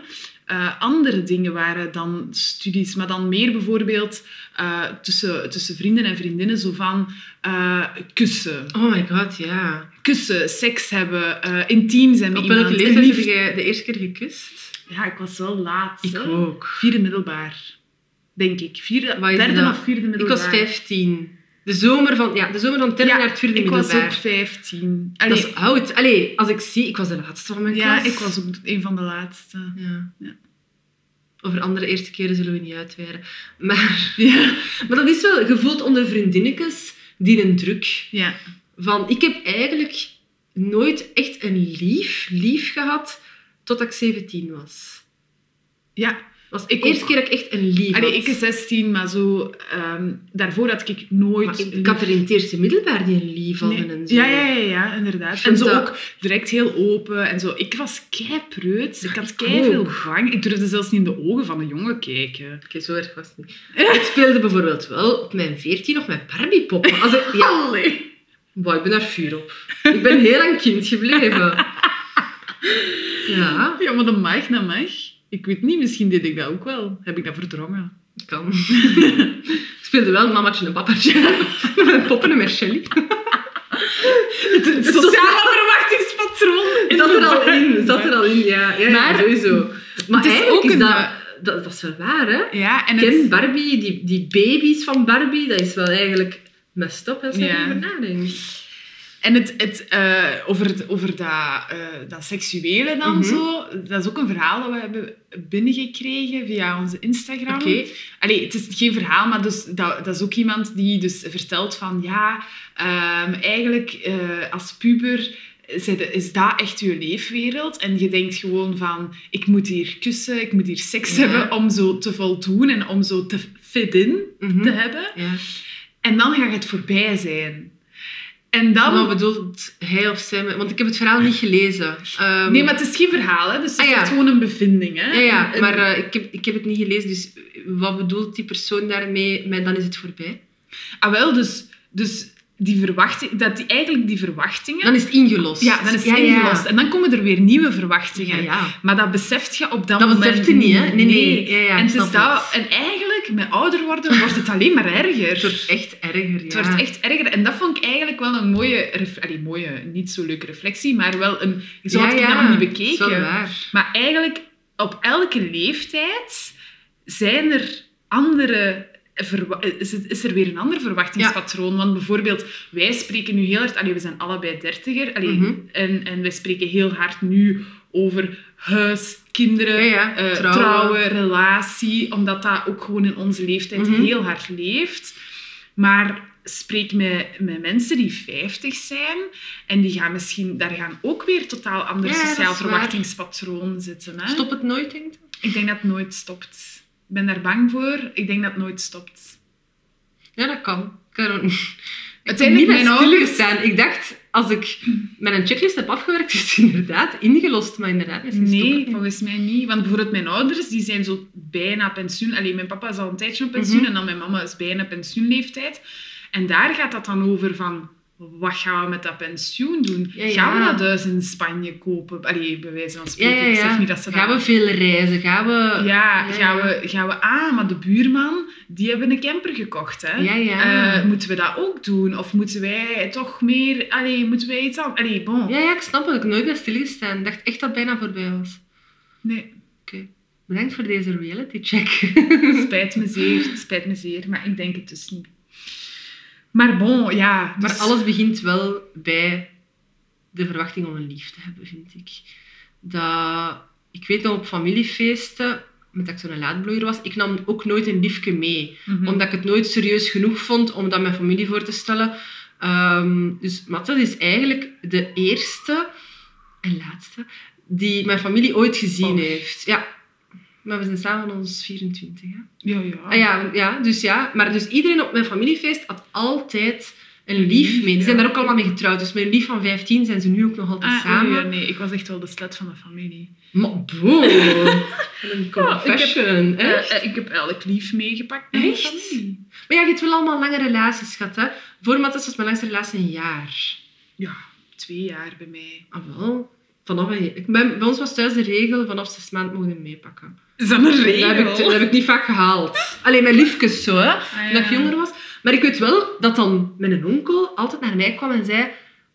eh, andere dingen waren dan studies, maar dan meer bijvoorbeeld eh, tussen, tussen vrienden en vriendinnen, zo van eh, kussen. Oh my god, ja. Kussen, seks hebben, intiem zijn met Op welke iemand. leeftijd heb jij de eerste keer gekust? Ja, ik was wel laat. Ik hè. ook. Vierde middelbaar, denk ik. Vierde, derde of vierde Ik middelbaar. was 15. De zomer van, ja, de zomer van het derde Ja, naar het vierde ik was middelbaar. ook 15. Dat is oud. Allee, als ik zie, ik was de laatste van mijn ja, klas. ik was ook een van de laatste. Ja. Ja. Over andere eerste keren zullen we niet uitweiden. Maar, Ja. maar dat is wel gevoeld onder vriendinnetjes die een druk ja. van... Ik heb eigenlijk nooit echt een lief, lief gehad totdat ik 17 was. Ja. Was de eerste ook. keer dat ik echt een lief Allee, ik is 16, maar zo... ehm, daarvoor had ik nooit... Ik, ik had er in het eerste middelbaar die een lief hadden Nee. en zo. Ja, ja, ja, ja, inderdaad. En En zo dat- ook direct heel open en zo. Ik was keipreuts. Ik had Ik keiveel ook. bang. Ik durfde zelfs niet in de ogen van een jongen kijken. Zo erg was het niet. Ik speelde bijvoorbeeld wel op mijn 14 nog met Barbie-poppen. Als ik, ja. Boah, ik ben daar vuur op. Ik ben heel lang kind gebleven. Ja, Ja, maar dat mag, dat mag. Ik weet niet, misschien deed ik dat ook wel. Heb ik dat verdrongen? kan. Ik speelde wel mamaatje en papaatje. Met poppen en met Shelly. Het sociale verwachtingspatroon. Zat er al in, zat er al in, ja. ja, ja Maar- sowieso. Maar het is eigenlijk ook is dat, dat... Dat is wel waar, hè? Ja, en Ken het... Barbie, die, die baby's van Barbie, dat is wel eigenlijk messed up als je Ja. erover nadenkt. En het, het, eh, over, het, over dat, eh, dat seksuele dan Mhm. zo, dat is ook een verhaal dat we hebben binnengekregen via onze Instagram. Oké. Allee, het is geen verhaal, maar dus, dat, dat is ook iemand die dus vertelt van ja, ehm, eigenlijk eh, als puber is dat echt je leefwereld. En je denkt gewoon van, ik moet hier kussen, ik moet hier seks Ja. hebben om zo te voldoen en om zo te fit in Mhm. te hebben. Ja. En dan gaat het voorbij zijn. En dan... Wat bedoelt hij of zij? met- Want ik heb het verhaal niet gelezen. Ehm, Nee, maar het is geen verhaal, hè. Dus het is Ah, ja. gewoon een bevinding, hè. Ja, ja En- maar eh, ik, heb, ik heb het niet gelezen, dus wat bedoelt die persoon daarmee? Maar dan is het voorbij. Ah, wel, dus... dus die verwachting, dat die, eigenlijk die verwachtingen... Dan is het ingelost. ja, dan is het ja, ja. ingelost. En dan komen er weer nieuwe verwachtingen. Ja. Maar dat beseft je op dat, Dat moment beseft je niet, hè? Nee, nee. Ja, ja, en, het is dat, het. en eigenlijk, met ouder worden, wordt het alleen maar erger. Het wordt echt erger, ja. Het wordt echt erger. En dat vond ik eigenlijk wel een mooie... Allee, mooie, niet zo leuke reflectie, maar wel een... Zo had ja, ik ja, dat nog niet bekeken. waar. Maar eigenlijk, op elke leeftijd zijn er andere... Is, er weer een ander verwachtingspatroon? Want bijvoorbeeld, wij spreken nu heel hard... Allee, we zijn allebei dertiger. Allee, Mhm. en, en wij spreken heel hard nu over huis, kinderen, Ja, ja, eh, trouwen. trouwen, relatie. Omdat dat ook gewoon in onze leeftijd Mhm. heel hard leeft. Maar spreek met, met mensen die 50 zijn en die gaan misschien, daar gaan ook weer totaal ander Ja, dat is sociaal verwachtingspatroon zitten. Hè? Stop het nooit, denk je? Ik denk dat het nooit stopt. Ik ben daar bang voor. Ik denk dat het nooit stopt. Ja, dat kan. Ik kan niet- Ik Uiteindelijk, mijn ouders-. Ik dacht, als ik met een checklist heb afgewerkt, is het inderdaad ingelost. Maar inderdaad, misschien Nee, volgens mij niet. Want bijvoorbeeld mijn ouders, die zijn zo bijna pensioen. Alleen mijn papa is al een tijdje op pensioen Mhm. en dan mijn mama is bijna pensioenleeftijd. En daar gaat dat dan over van... Wat gaan we met dat pensioen doen? Ja, Gaan we dat huis in Spanje kopen? Allee, bij wijze van spreken. ja, Ik zeg niet dat ze Gaan dat... we veel reizen? Gaan we... Ja, gaan. We, gaan we... Ah, maar de buurman, die hebben een camper gekocht, hè? Ja, ja. Eh, moeten we dat ook doen? Of moeten wij toch meer... Allee, moeten wij iets anders... Allee, bon. Ja, ja, ik snap het. Ik nooit bij stilgestaan. Ik dacht echt dat het bijna voorbij was. Nee, Bedankt voor deze reality check. spijt me zeer. Spijt me zeer, maar ik denk het dus niet. Maar bon, ja. Maar alles begint wel bij de verwachting om een lief te hebben, vind ik. Dat, ik weet nog op familiefeesten, met dat ik zo'n laadbloeier was, ik nam ook nooit een liefje mee. Mhm. Omdat ik het nooit serieus genoeg vond om dat mijn familie voor te stellen. Ehm, dus Mathilde is eigenlijk de eerste en laatste die mijn familie ooit gezien Oh. heeft. Ja. Maar we zijn samen ons 24, hè? Ja, ja. Ah, ja, ja, dus ja. Maar dus iedereen op mijn familiefeest had altijd een lief mee. Ja. zijn daar ook allemaal mee getrouwd. Dus met een lief van 15 zijn ze nu ook nog altijd Ah, samen. oei, ja, nee, ik was echt wel de slet van de familie. Maar bro, een confession. Eh, echt? eh, ik heb elk lief meegepakt mijn Echt? familie. Maar ja, je hebt wel allemaal lange relaties gehad, hè? Voor Mathis was mijn langste relatie een jaar. Ja, twee jaar bij mij. Ah, wel. Vanaf een, ik ben, bij ons was thuis de regel, vanaf zes maanden mogen we meepakken. Is dat een regel? Dat heb, ik, dat heb ik niet vaak gehaald. Alleen mijn liefjes zo, hè. Ah, toen ik jonger was. Maar ik weet wel dat dan mijn onkel altijd naar mij kwam en zei...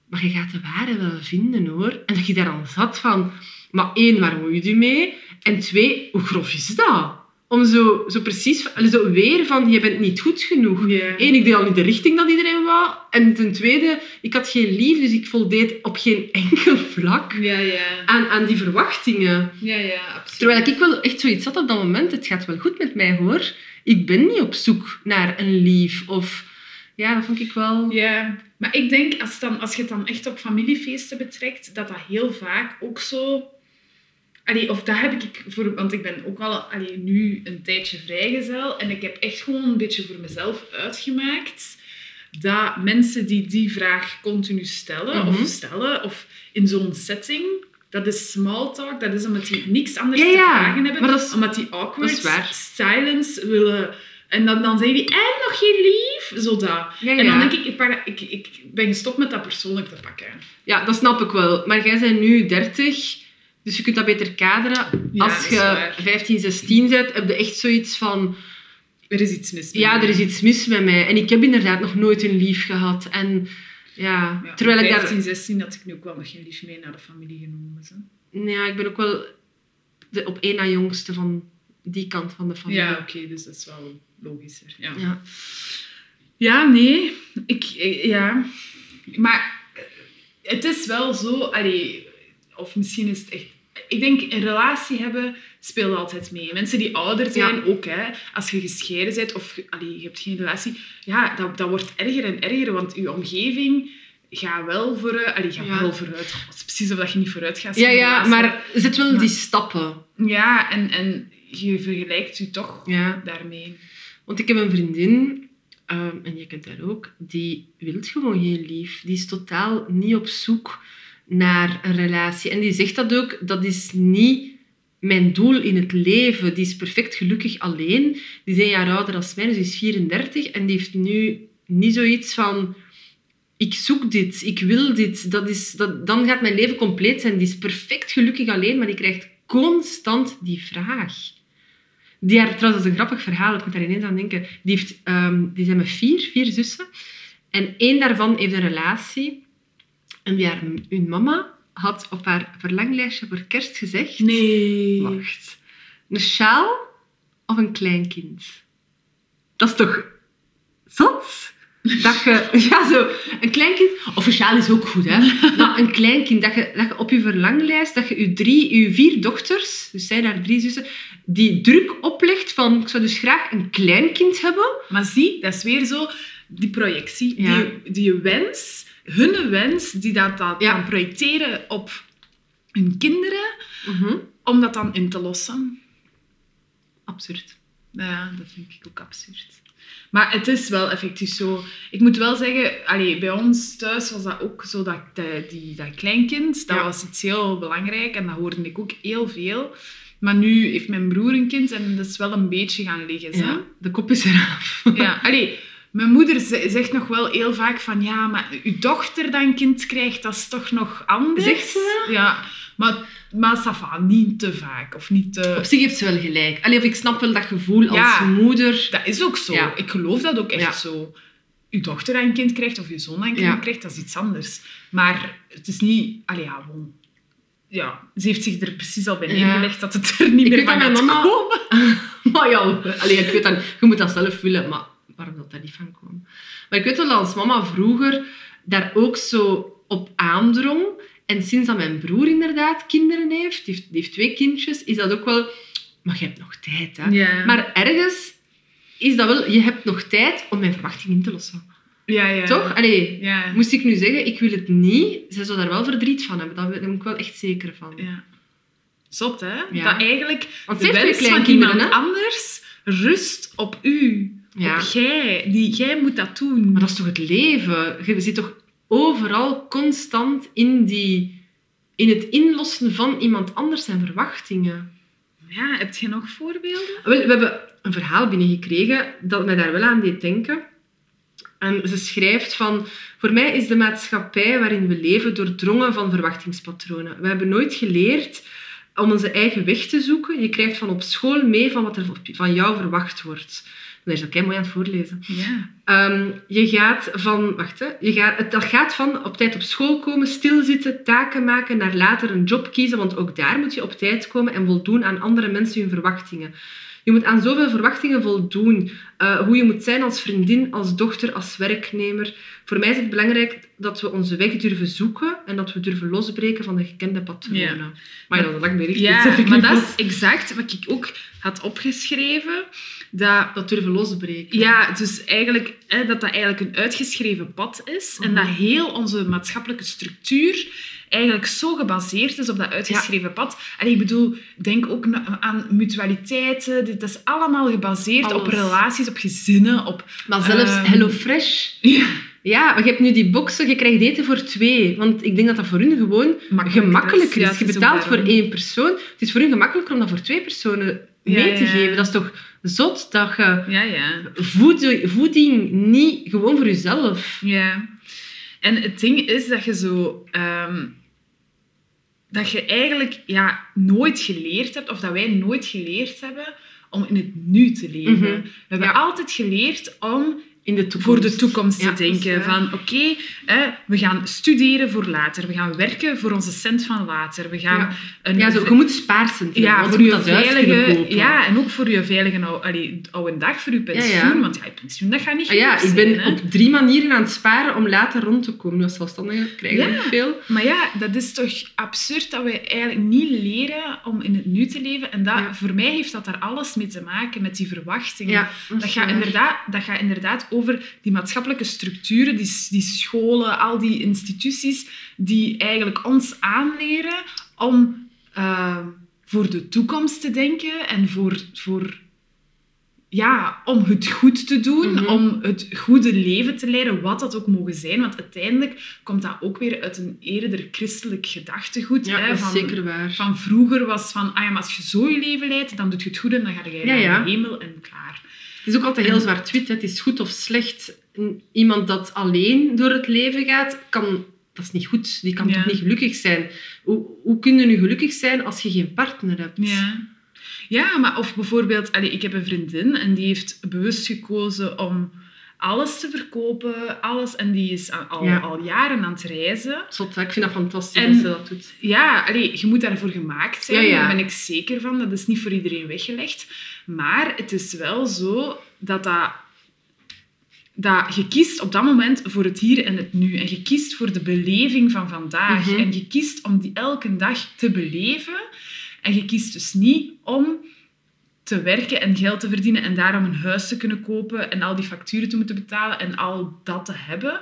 Maar je gaat de ware wel vinden, hoor. En dat je daar dan zat van... Maar één, waar moet je die mee? En twee, hoe grof is dat? Om zo, zo precies... Zo weer van, je bent niet goed genoeg. Eén, ik deed al niet de richting dat iedereen wou. En ten tweede, ik had geen lief, dus ik voldeed op geen enkel vlak aan, aan die verwachtingen. Ja, ja, absoluut. Terwijl ik wel echt zoiets had op dat moment, het gaat wel goed met mij hoor. Ik ben niet op zoek naar een lief. Of ja, dat vond ik wel. Ja, maar ik denk, als, dan, als je het dan echt op familiefeesten betrekt, dat dat heel vaak ook zo... Allee, of dat heb ik voor... Want ik ben ook al allee, nu een tijdje vrijgezel. En ik heb echt gewoon een beetje voor mezelf uitgemaakt dat mensen die die vraag continu stellen, Mhm. of stellen, of in zo'n setting... Dat is small talk, dat is omdat die niks anders Ja, te ja, vragen hebben. maar dat is- omdat die awkward silence willen... En dan, dan zeggen die, en nog geen lief? Zo dat. Ja, En dan ja. denk ik, ik, ik, ik ben gestopt met dat persoonlijk te pakken. ja, dat snap ik wel. Maar jij bent nu 30, dus je kunt dat beter kaderen. Ja, Als je waar. 15, 16 bent, heb je echt zoiets van... Er is iets mis Ja, mij. er is iets mis met mij. En ik heb inderdaad nog nooit een lief gehad. En ja, Ja, terwijl ik daar... 15, 16 had ik nu ook wel nog geen lief mee naar de familie genomen. Zo. Ja, ik ben ook wel de op één na jongste van die kant van de familie. Ja, oké, dus dat is wel logischer. Ja, ja. Ja. nee. Ik, ja. Maar het is wel zo... Allee, of misschien is het echt... Ik denk, een relatie hebben speelt altijd mee. Mensen die ouder zijn, Ja. ook. Hè. Als je gescheiden bent of je- allee, je hebt geen relatie, ja, dat, dat wordt erger en erger, want je omgeving gaat wel vooruit. Allee, gaat Ja. wel vooruit. Het is precies of dat je niet vooruit gaat. Ja, ja, maar zit wel Maar- die stappen. Ja, en, en je vergelijkt je toch Ja. daarmee. Want ik heb een vriendin, ehm, en je kent haar ook, die wil gewoon geen lief. Die is totaal niet op zoek naar een relatie. En die zegt dat ook, dat is niet mijn doel in het leven. Die is perfect gelukkig alleen. Die is een jaar ouder dan mij, dus die is 34. En die heeft nu niet zoiets van... Ik zoek dit, ik wil dit. Dat is, dat, dan gaat mijn leven compleet zijn. Die is perfect gelukkig alleen, maar die krijgt constant die vraag. Die haar, trouwens, dat is een grappig verhaal, ik moet daar ineens aan denken. Die, heeft, ehm, die zijn met vier, vier zussen. En één daarvan heeft een relatie. En haar, hun mama had op haar verlanglijstje voor kerst gezegd... Nee. Wacht. Een sjaal of een kleinkind? Dat is toch zot? Dat je, ja, zo, een kleinkind, of een sjaal is ook goed, hè? Maar een kleinkind, dat je, dat je op je verlanglijst, dat je je, drie, je vier dochters, dus zij daar drie zussen, die druk oplegt van, ik zou dus graag een kleinkind hebben. Maar zie, dat is weer zo die projectie, Ja. die, die wens, hun wens, die dat, Ja. gaan projecteren op hun kinderen, Mhm. om dat dan in te lossen. Absurd. Ja, dat vind ik ook absurd. Maar het is wel effectief zo. Ik moet wel zeggen, allee, bij ons thuis was dat ook zo, dat, dat, die, dat kleinkind, dat Ja. was iets heel belangrijk en dat hoorde ik ook heel veel. Maar nu heeft mijn broer een kind en dat is wel een beetje gaan liggen. zo. Ja, de kop is eraf. Ja, allee, mijn moeder ze- zegt nog wel heel vaak van ja, maar uw dochter dat een kind krijgt, dat is toch nog anders. Zegt ze dat? Ja, maar, maar ça va, niet te vaak of niet te... Op zich heeft ze wel gelijk. Allee, of ik snap wel dat gevoel als Ja. moeder. Dat is ook zo. Ja. Ik geloof dat ook echt Ja. zo. Uw dochter dat een kind krijgt of uw zoon dat een kind krijgt, dat is iets anders. Maar het is niet... Allee, ja, bon. Ja, ze heeft zich er precies al bij neergelegd dat het er niet Ik meer van gaat mama- komen. Maar ja, allee, ik weet dat, je moet dat zelf willen, maar waarom dat daar niet van kwam? Maar ik weet wel dat als mama vroeger daar ook zo op aandrong. En sinds dat mijn broer inderdaad kinderen heeft, die heeft, die heeft twee kindjes, is dat ook wel... Maar je hebt nog tijd, hè? Ja. Maar ergens is dat wel... Je hebt nog tijd om mijn verwachting in te lossen. ja, ja. Toch? Allee, Ja. moest ik nu zeggen, ik wil het niet, zij zou daar wel verdriet van hebben. Daar ben ik wel echt zeker van. ja. Zot, hè? Ja. Dat eigenlijk Want de heeft wens van iemand hè? anders rust op u. Ja. Op jij. Die, jij moet dat doen. Maar dat is toch het leven? Je zit toch overal constant in, die, in het inlossen van iemand anders zijn verwachtingen. Ja, heb je nog voorbeelden? Wel, we hebben een verhaal binnengekregen dat mij daar wel aan deed denken. En ze schrijft van... Voor mij is de maatschappij waarin we leven doordrongen van verwachtingspatronen. We hebben nooit geleerd om onze eigen weg te zoeken. Je krijgt van op school mee van wat er van jou verwacht wordt. Dat is ook mooi aan het voorlezen. Ja. Ehm, je gaat van, wacht hè, je gaat, het, dat gaat van op tijd op school komen, stilzitten, taken maken, naar later een job kiezen, want ook daar moet je op tijd komen en voldoen aan andere mensen hun verwachtingen. Je moet aan zoveel verwachtingen voldoen. Eh, hoe je moet zijn als vriendin, als dochter, als werknemer. Voor mij is het belangrijk dat we onze weg durven zoeken en dat we durven losbreken van de gekende patronen. Ja. Maar ja, dat lang bericht. Ja, ik maar dat is exact wat ik ook had opgeschreven. Dat, Dat durven losbreken. ja, dus eigenlijk, hè, dat dat eigenlijk een uitgeschreven pad is. En dat heel onze maatschappelijke structuur eigenlijk zo gebaseerd is op dat uitgeschreven pad. En ik bedoel, denk ook aan mutualiteiten. Dit- is allemaal gebaseerd op relaties, op gezinnen, op... Maar zelfs Ehm, HelloFresh... Ja, Ja, maar je hebt nu die boxen, je krijgt eten voor twee. Want ik denk dat dat voor hun gewoon Makkelijker gemakkelijker is. Ja, je is betaalt voor één persoon. Het is voor hun gemakkelijker om dat voor twee personen mee Ja, te ja. geven. Dat is toch zot dat je ja, ja. voed- voeding niet gewoon voor jezelf... Ja. En het ding is dat je zo... ehm, dat je eigenlijk ja, nooit geleerd hebt, of dat wij nooit geleerd hebben, om in het nu te leven. Mhm. We hebben Ja. altijd geleerd om In de toekomst. voor de toekomst te denken. waar. Van oké, we gaan studeren voor later. We gaan werken voor onze cent van later. We gaan Ja. een Ja, zo, je moet spaarcenten ja, voor je veilige, ja, en ook voor je veilige allee, oude dag, voor je pensioen. ja. Want ja, je pensioen, dat gaat niet Ah ja, ik ben zijn, op drie manieren aan het sparen om later rond te komen. Als zelfstandige krijg je niet veel. Maar ja, dat is toch absurd dat we eigenlijk niet leren om in het nu te leven. En dat, voor mij heeft dat daar alles mee te maken, met die verwachtingen. Dat gaat, inderdaad, dat gaat inderdaad over die maatschappelijke structuren, die, die scholen, al die instituties die eigenlijk ons aanleren om eh, voor de toekomst te denken en voor, voor ja, om het goed te doen, Mhm. om het goede leven te leiden, wat dat ook mogen zijn. Want uiteindelijk komt dat ook weer uit een eerder christelijk gedachtegoed. Ja, hè, van, zeker waar. van vroeger was van, ah ja, maar als je zo je leven leidt, dan doet je het goed en dan ga je Ja, naar ja. de hemel en klaar. Het is ook altijd heel zwart-wit. Het is goed of slecht. Iemand dat alleen door het leven gaat, kan, dat is niet goed. Die kan Ja. toch niet gelukkig zijn? Hoe, hoe kun je nu gelukkig zijn als je geen partner hebt? Ja. Ja, maar of bijvoorbeeld, allee, ik heb een vriendin en die heeft bewust gekozen om alles te verkopen, alles, en die is al, al, Ja. al jaren aan het reizen. Zot, ik vind dat fantastisch En- dat ze dat doet. Ja, allee, je moet daarvoor gemaakt zijn, Ja, ja. daar ben ik zeker van. Dat is niet voor iedereen weggelegd. Maar het is wel zo dat dat... Dat je kiest op dat moment voor het hier en het nu. En je kiest voor de beleving van vandaag. Mhm. En je kiest om die elke dag te beleven. En je kiest dus niet om te werken en geld te verdienen en daarom een huis te kunnen kopen en al die facturen te moeten betalen en al dat te hebben.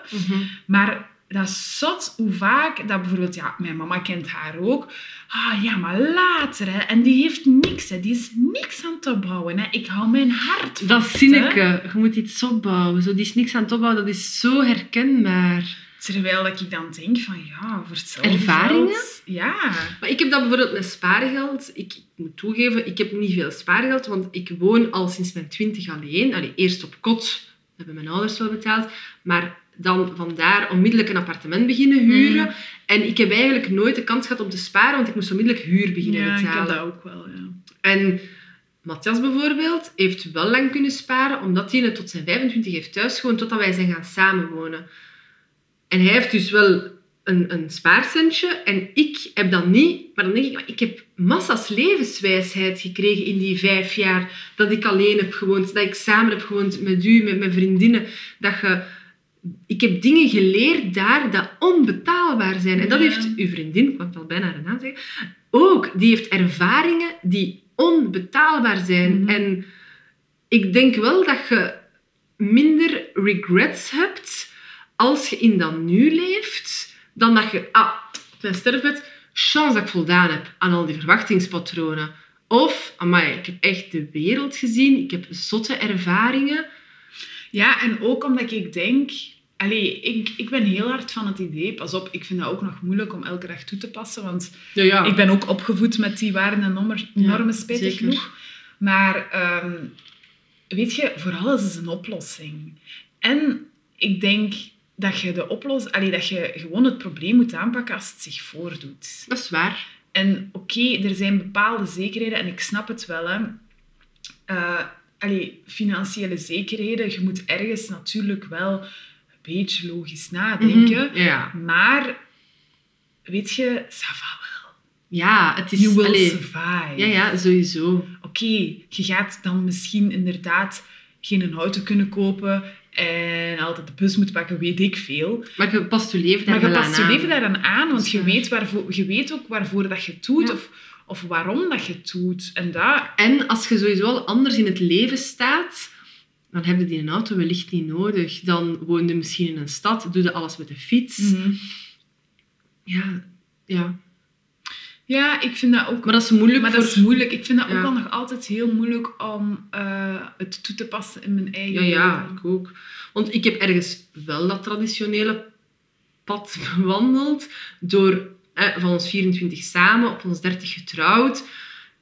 Maar dat is zot hoe vaak dat bijvoorbeeld, ja, mijn mama kent haar ook. Ah ja, maar later, hè. En die heeft niks, hè. Die is niks aan het opbouwen, hè. Ik hou mijn hart Dat zinneke, je moet iets opbouwen. Zo, die is niks aan het opbouwen, dat is zo herkenbaar. Terwijl dat ik dan denk van, ja, voor hetzelfde Ervaringen? geld- Ja. Maar ik heb dat bijvoorbeeld met spaargeld. Ik, ik moet toegeven, ik heb niet veel spaargeld, want ik woon al sinds mijn twintig alleen. Allee, eerst op kot, dat hebben mijn ouders wel betaald. Maar dan vandaar onmiddellijk een appartement beginnen huren. Mm. En ik heb eigenlijk nooit de kans gehad om te sparen, want ik moest onmiddellijk huur beginnen Ja, ik betalen. heb dat ook wel, ja. En Matthias bijvoorbeeld heeft wel lang kunnen sparen, omdat hij het tot zijn 25 heeft thuisgewoond, totdat wij zijn gaan samenwonen. En hij heeft dus wel een, een spaarcentje en ik heb dat niet. Maar dan denk ik, maar ik heb massa's levenswijsheid gekregen in die vijf jaar dat ik alleen heb gewoond, dat ik samen heb gewoond met u, met mijn vriendinnen. Dat je, ik heb dingen geleerd daar dat onbetaalbaar zijn. En dat heeft uw vriendin, ik het al bijna naam zeggen, ook. Die heeft ervaringen die onbetaalbaar zijn. Mhm. En ik denk wel dat je minder regrets hebt als je in dat nu leeft, dan dat je, ah, op mijn sterfbed, chance dat ik voldaan heb aan al die verwachtingspatronen. Of, amai, ik heb echt de wereld gezien, ik heb zotte ervaringen. Ja, en ook omdat ik denk... Allee, ik, ik ben heel hard van het idee... Pas op, ik vind dat ook nog moeilijk om elke dag toe te passen, want Ja, ja. ik ben ook opgevoed met die waarden en normen, normen spijtig genoeg. Maar ehm, weet je, voor alles is een oplossing. En ik denk dat je, de oplos allee, dat je gewoon het probleem moet aanpakken als het zich voordoet. Dat is waar. En oké, er zijn bepaalde zekerheden en ik snap het wel. Hè. Allee, financiële zekerheden, je moet ergens natuurlijk wel een beetje logisch nadenken. Mhm, Ja. Maar, weet je, ça va wel. ja, het is... You will allee, survive. ja, ja, sowieso. Oké, je gaat dan misschien inderdaad geen auto kunnen kopen en altijd de bus moeten pakken, weet ik veel. Maar je past je leven daar Maar je past je leven daar dan aan, want je weet, waarvoor, je weet ook waarvoor dat je het doet Ja. of, of waarom dat je het doet. En dat... En als je sowieso al anders in het leven staat, dan heb je die een auto wellicht niet nodig. Dan woon je misschien in een stad, doe je alles met de fiets. Mhm. Ja, ja. Ja, ik vind dat ook... Maar dat is moeilijk Maar voor... dat is moeilijk. Ik vind dat ook al nog altijd heel moeilijk om eh, het toe te passen in mijn eigen Ja, ja, ik ook. Want ik heb ergens wel dat traditionele pad bewandeld. Door eh, van ons 24 samen, op ons 30 getrouwd.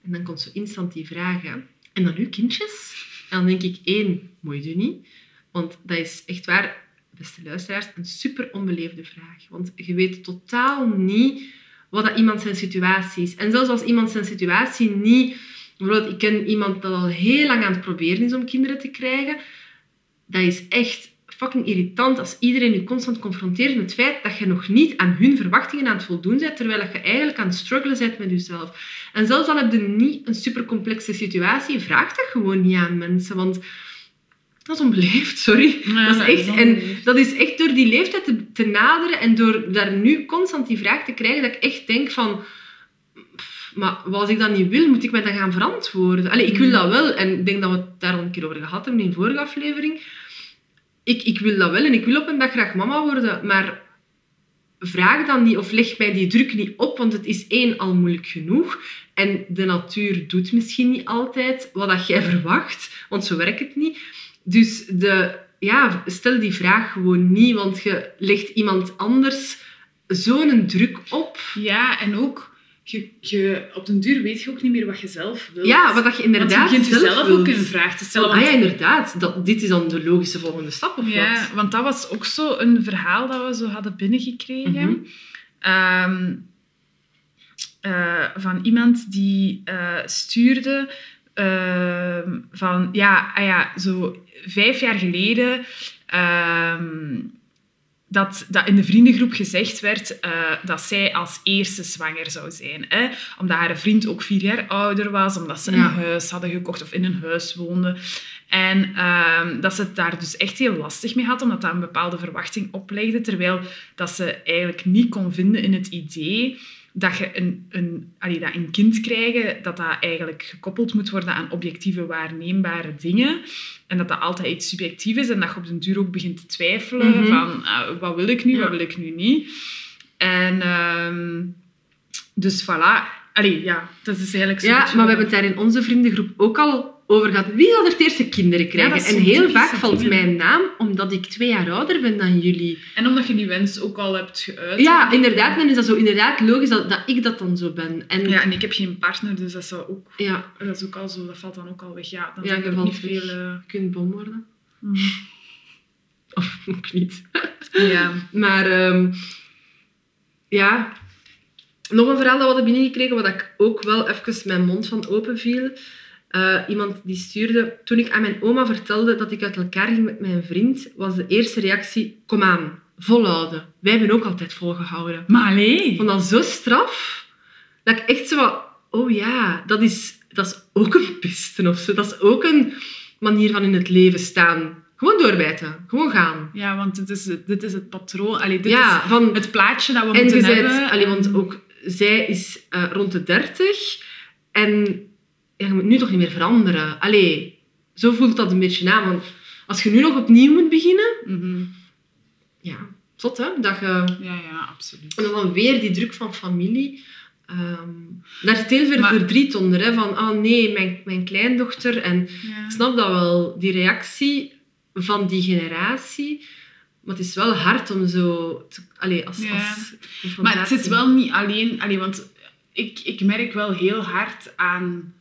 En dan komt zo instant die vraag. hè. En dan nu kindjes? En dan denk ik, één, moet je niet. Want dat is echt waar, beste luisteraars, een super onbeleefde vraag. Want je weet totaal niet wat dat iemand zijn situatie is. En zelfs als iemand zijn situatie niet... Bijvoorbeeld, ik ken iemand dat al heel lang aan het proberen is om kinderen te krijgen. Dat is echt fucking irritant als iedereen je constant confronteert met het feit dat je nog niet aan hun verwachtingen aan het voldoen bent, terwijl je eigenlijk aan het struggelen bent met jezelf. En zelfs al heb je niet een supercomplexe situatie, vraag dat gewoon niet aan mensen, want dat is onbeleefd, sorry. Ja, dat is echt, en dat is echt door die leeftijd te, te naderen en door daar nu constant die vraag te krijgen, dat ik echt denk van... pff, Maar als ik dat niet wil, moet ik mij dan gaan verantwoorden? Allee, ik wil Mm. dat wel. En ik denk dat we het daar al een keer over gehad hebben in de vorige aflevering. Ik, ik wil dat wel en ik wil op een dag graag mama worden. Maar vraag dan niet of leg mij die druk niet op, want het is één al moeilijk genoeg. En de natuur doet misschien niet altijd wat dat jij verwacht, want zo werkt het niet. Dus de, ja, stel die vraag gewoon niet, want je legt iemand anders zo'n druk op. Ja, en ook, je, je, op den duur weet je ook niet meer wat je zelf wilt. Ja, wat dat je inderdaad Want je begint zelf ook een vraag te stellen. Ah want- ja, inderdaad. Dat, dit is dan de logische volgende stap, of Ja, wat? want dat was ook zo een verhaal dat we zo hadden binnengekregen. Mhm. Ehm, eh, van iemand die eh, stuurde ehm, van, ja, ah ja, zo vijf jaar geleden ehm, dat, dat in de vriendengroep gezegd werd eh, dat zij als eerste zwanger zou zijn. Hè? Omdat haar vriend ook vier jaar ouder was, omdat ze Ja. een huis hadden gekocht of in een huis woonde. En ehm, dat ze het daar dus echt heel lastig mee had, omdat dat een bepaalde verwachting oplegde, terwijl dat ze eigenlijk niet kon vinden in het idee dat je een, een, allee, dat een kind krijgen, dat dat eigenlijk gekoppeld moet worden aan objectieve, waarneembare dingen. En dat dat altijd iets subjectief is en dat je op den duur ook begint te twijfelen Mhm. van ah, wat wil ik nu, Ja. wat wil ik nu niet. En ehm, dus voilà. Allee, ja, dat is eigenlijk zo Ja, maar we hebben het daar in onze vriendengroep ook al over gehad. Wie zal er het eerste kinderen krijgen? en heel vaak valt mijn naam omdat ik twee jaar ouder ben dan jullie. En omdat je die wens ook al hebt geuit. Ja, inderdaad. Dan is dat zo inderdaad logisch dat, dat ik dat dan zo ben. En Ja, en ik heb geen partner, dus dat, zou ook, ja, dat is ook al zo, dat valt dan ook al weg. Ja, dan Ja, je valt niet veel... je kunt bom worden. mm. Of ook niet. Ja. Maar ehm, ja, nog een verhaal dat we hadden binnengekregen, wat ik ook wel even mijn mond van open viel. Eh, iemand die stuurde, toen ik aan mijn oma vertelde dat ik uit elkaar ging met mijn vriend, was de eerste reactie, kom aan, volhouden. Wij hebben ook altijd volgehouden. Maar allee. Ik vond dat zo straf, dat ik echt zo wat, oh ja, dat is, dat is ook een piste of zo. Dat is ook een manier van in het leven staan. Gewoon doorbijten, gewoon gaan. Ja, want dit is, het- dit is het patroon. Allee, dit ja, is van, het plaatje dat we en moeten je hebben. allee, want ook zij is eh, rond de 30 en ja, je moet nu toch niet meer veranderen. Allee, zo voelt dat een beetje aan. Want als je nu nog opnieuw moet beginnen, Mhm. ja, zot hè, dat je... Ja, ja, absoluut. En dan weer die druk van familie. Ehm, daar zit heel veel Maar- verdriet onder. Hè, van, ah nee, mijn, mijn kleindochter. En Ja. ik snap dat wel, die reactie van die generatie. Maar het is wel hard om zo... Te, allee, als, Ja. als Maar het zit wel niet alleen... Allee, want ik, ik merk wel heel hard aan,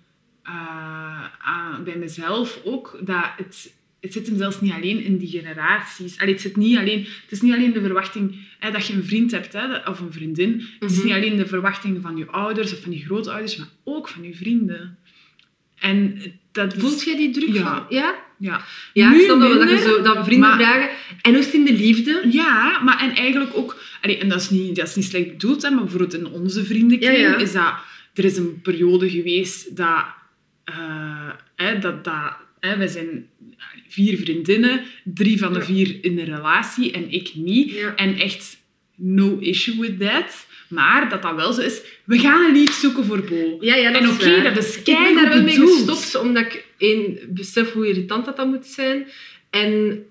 eh, aan... Bij mezelf ook, dat het... Het zit hem zelfs niet alleen in die generaties. Allee, het, zit niet alleen, het is niet alleen de verwachting hè, dat je een vriend hebt hè, of een vriendin. Het is Mhm. niet alleen de verwachting van je ouders of van je grootouders, maar ook van je vrienden. En dat is... Voelt jij die druk Ja. van... Ja? Ja. Ja, Nu ik snap dat, minder, zo, dat vrienden maar- vragen. En het in de liefde? Ja, maar en eigenlijk ook... Allee, en dat is niet, dat is niet slecht bedoeld, hè, maar bijvoorbeeld in onze vriendenkring Ja, ja. is dat... Er is een periode geweest dat... hè, dat, dat hè, wij zijn vier vriendinnen, drie van de vier in een relatie en ik niet. Ja. En echt no issue with that. Maar dat dat wel zo is, we gaan een lief zoeken voor Bo. Ja, ja, dat En oké, dat is Ik ben daar wel mee gestopt, omdat ik één, besef hoe irritant dat, dat moet zijn. En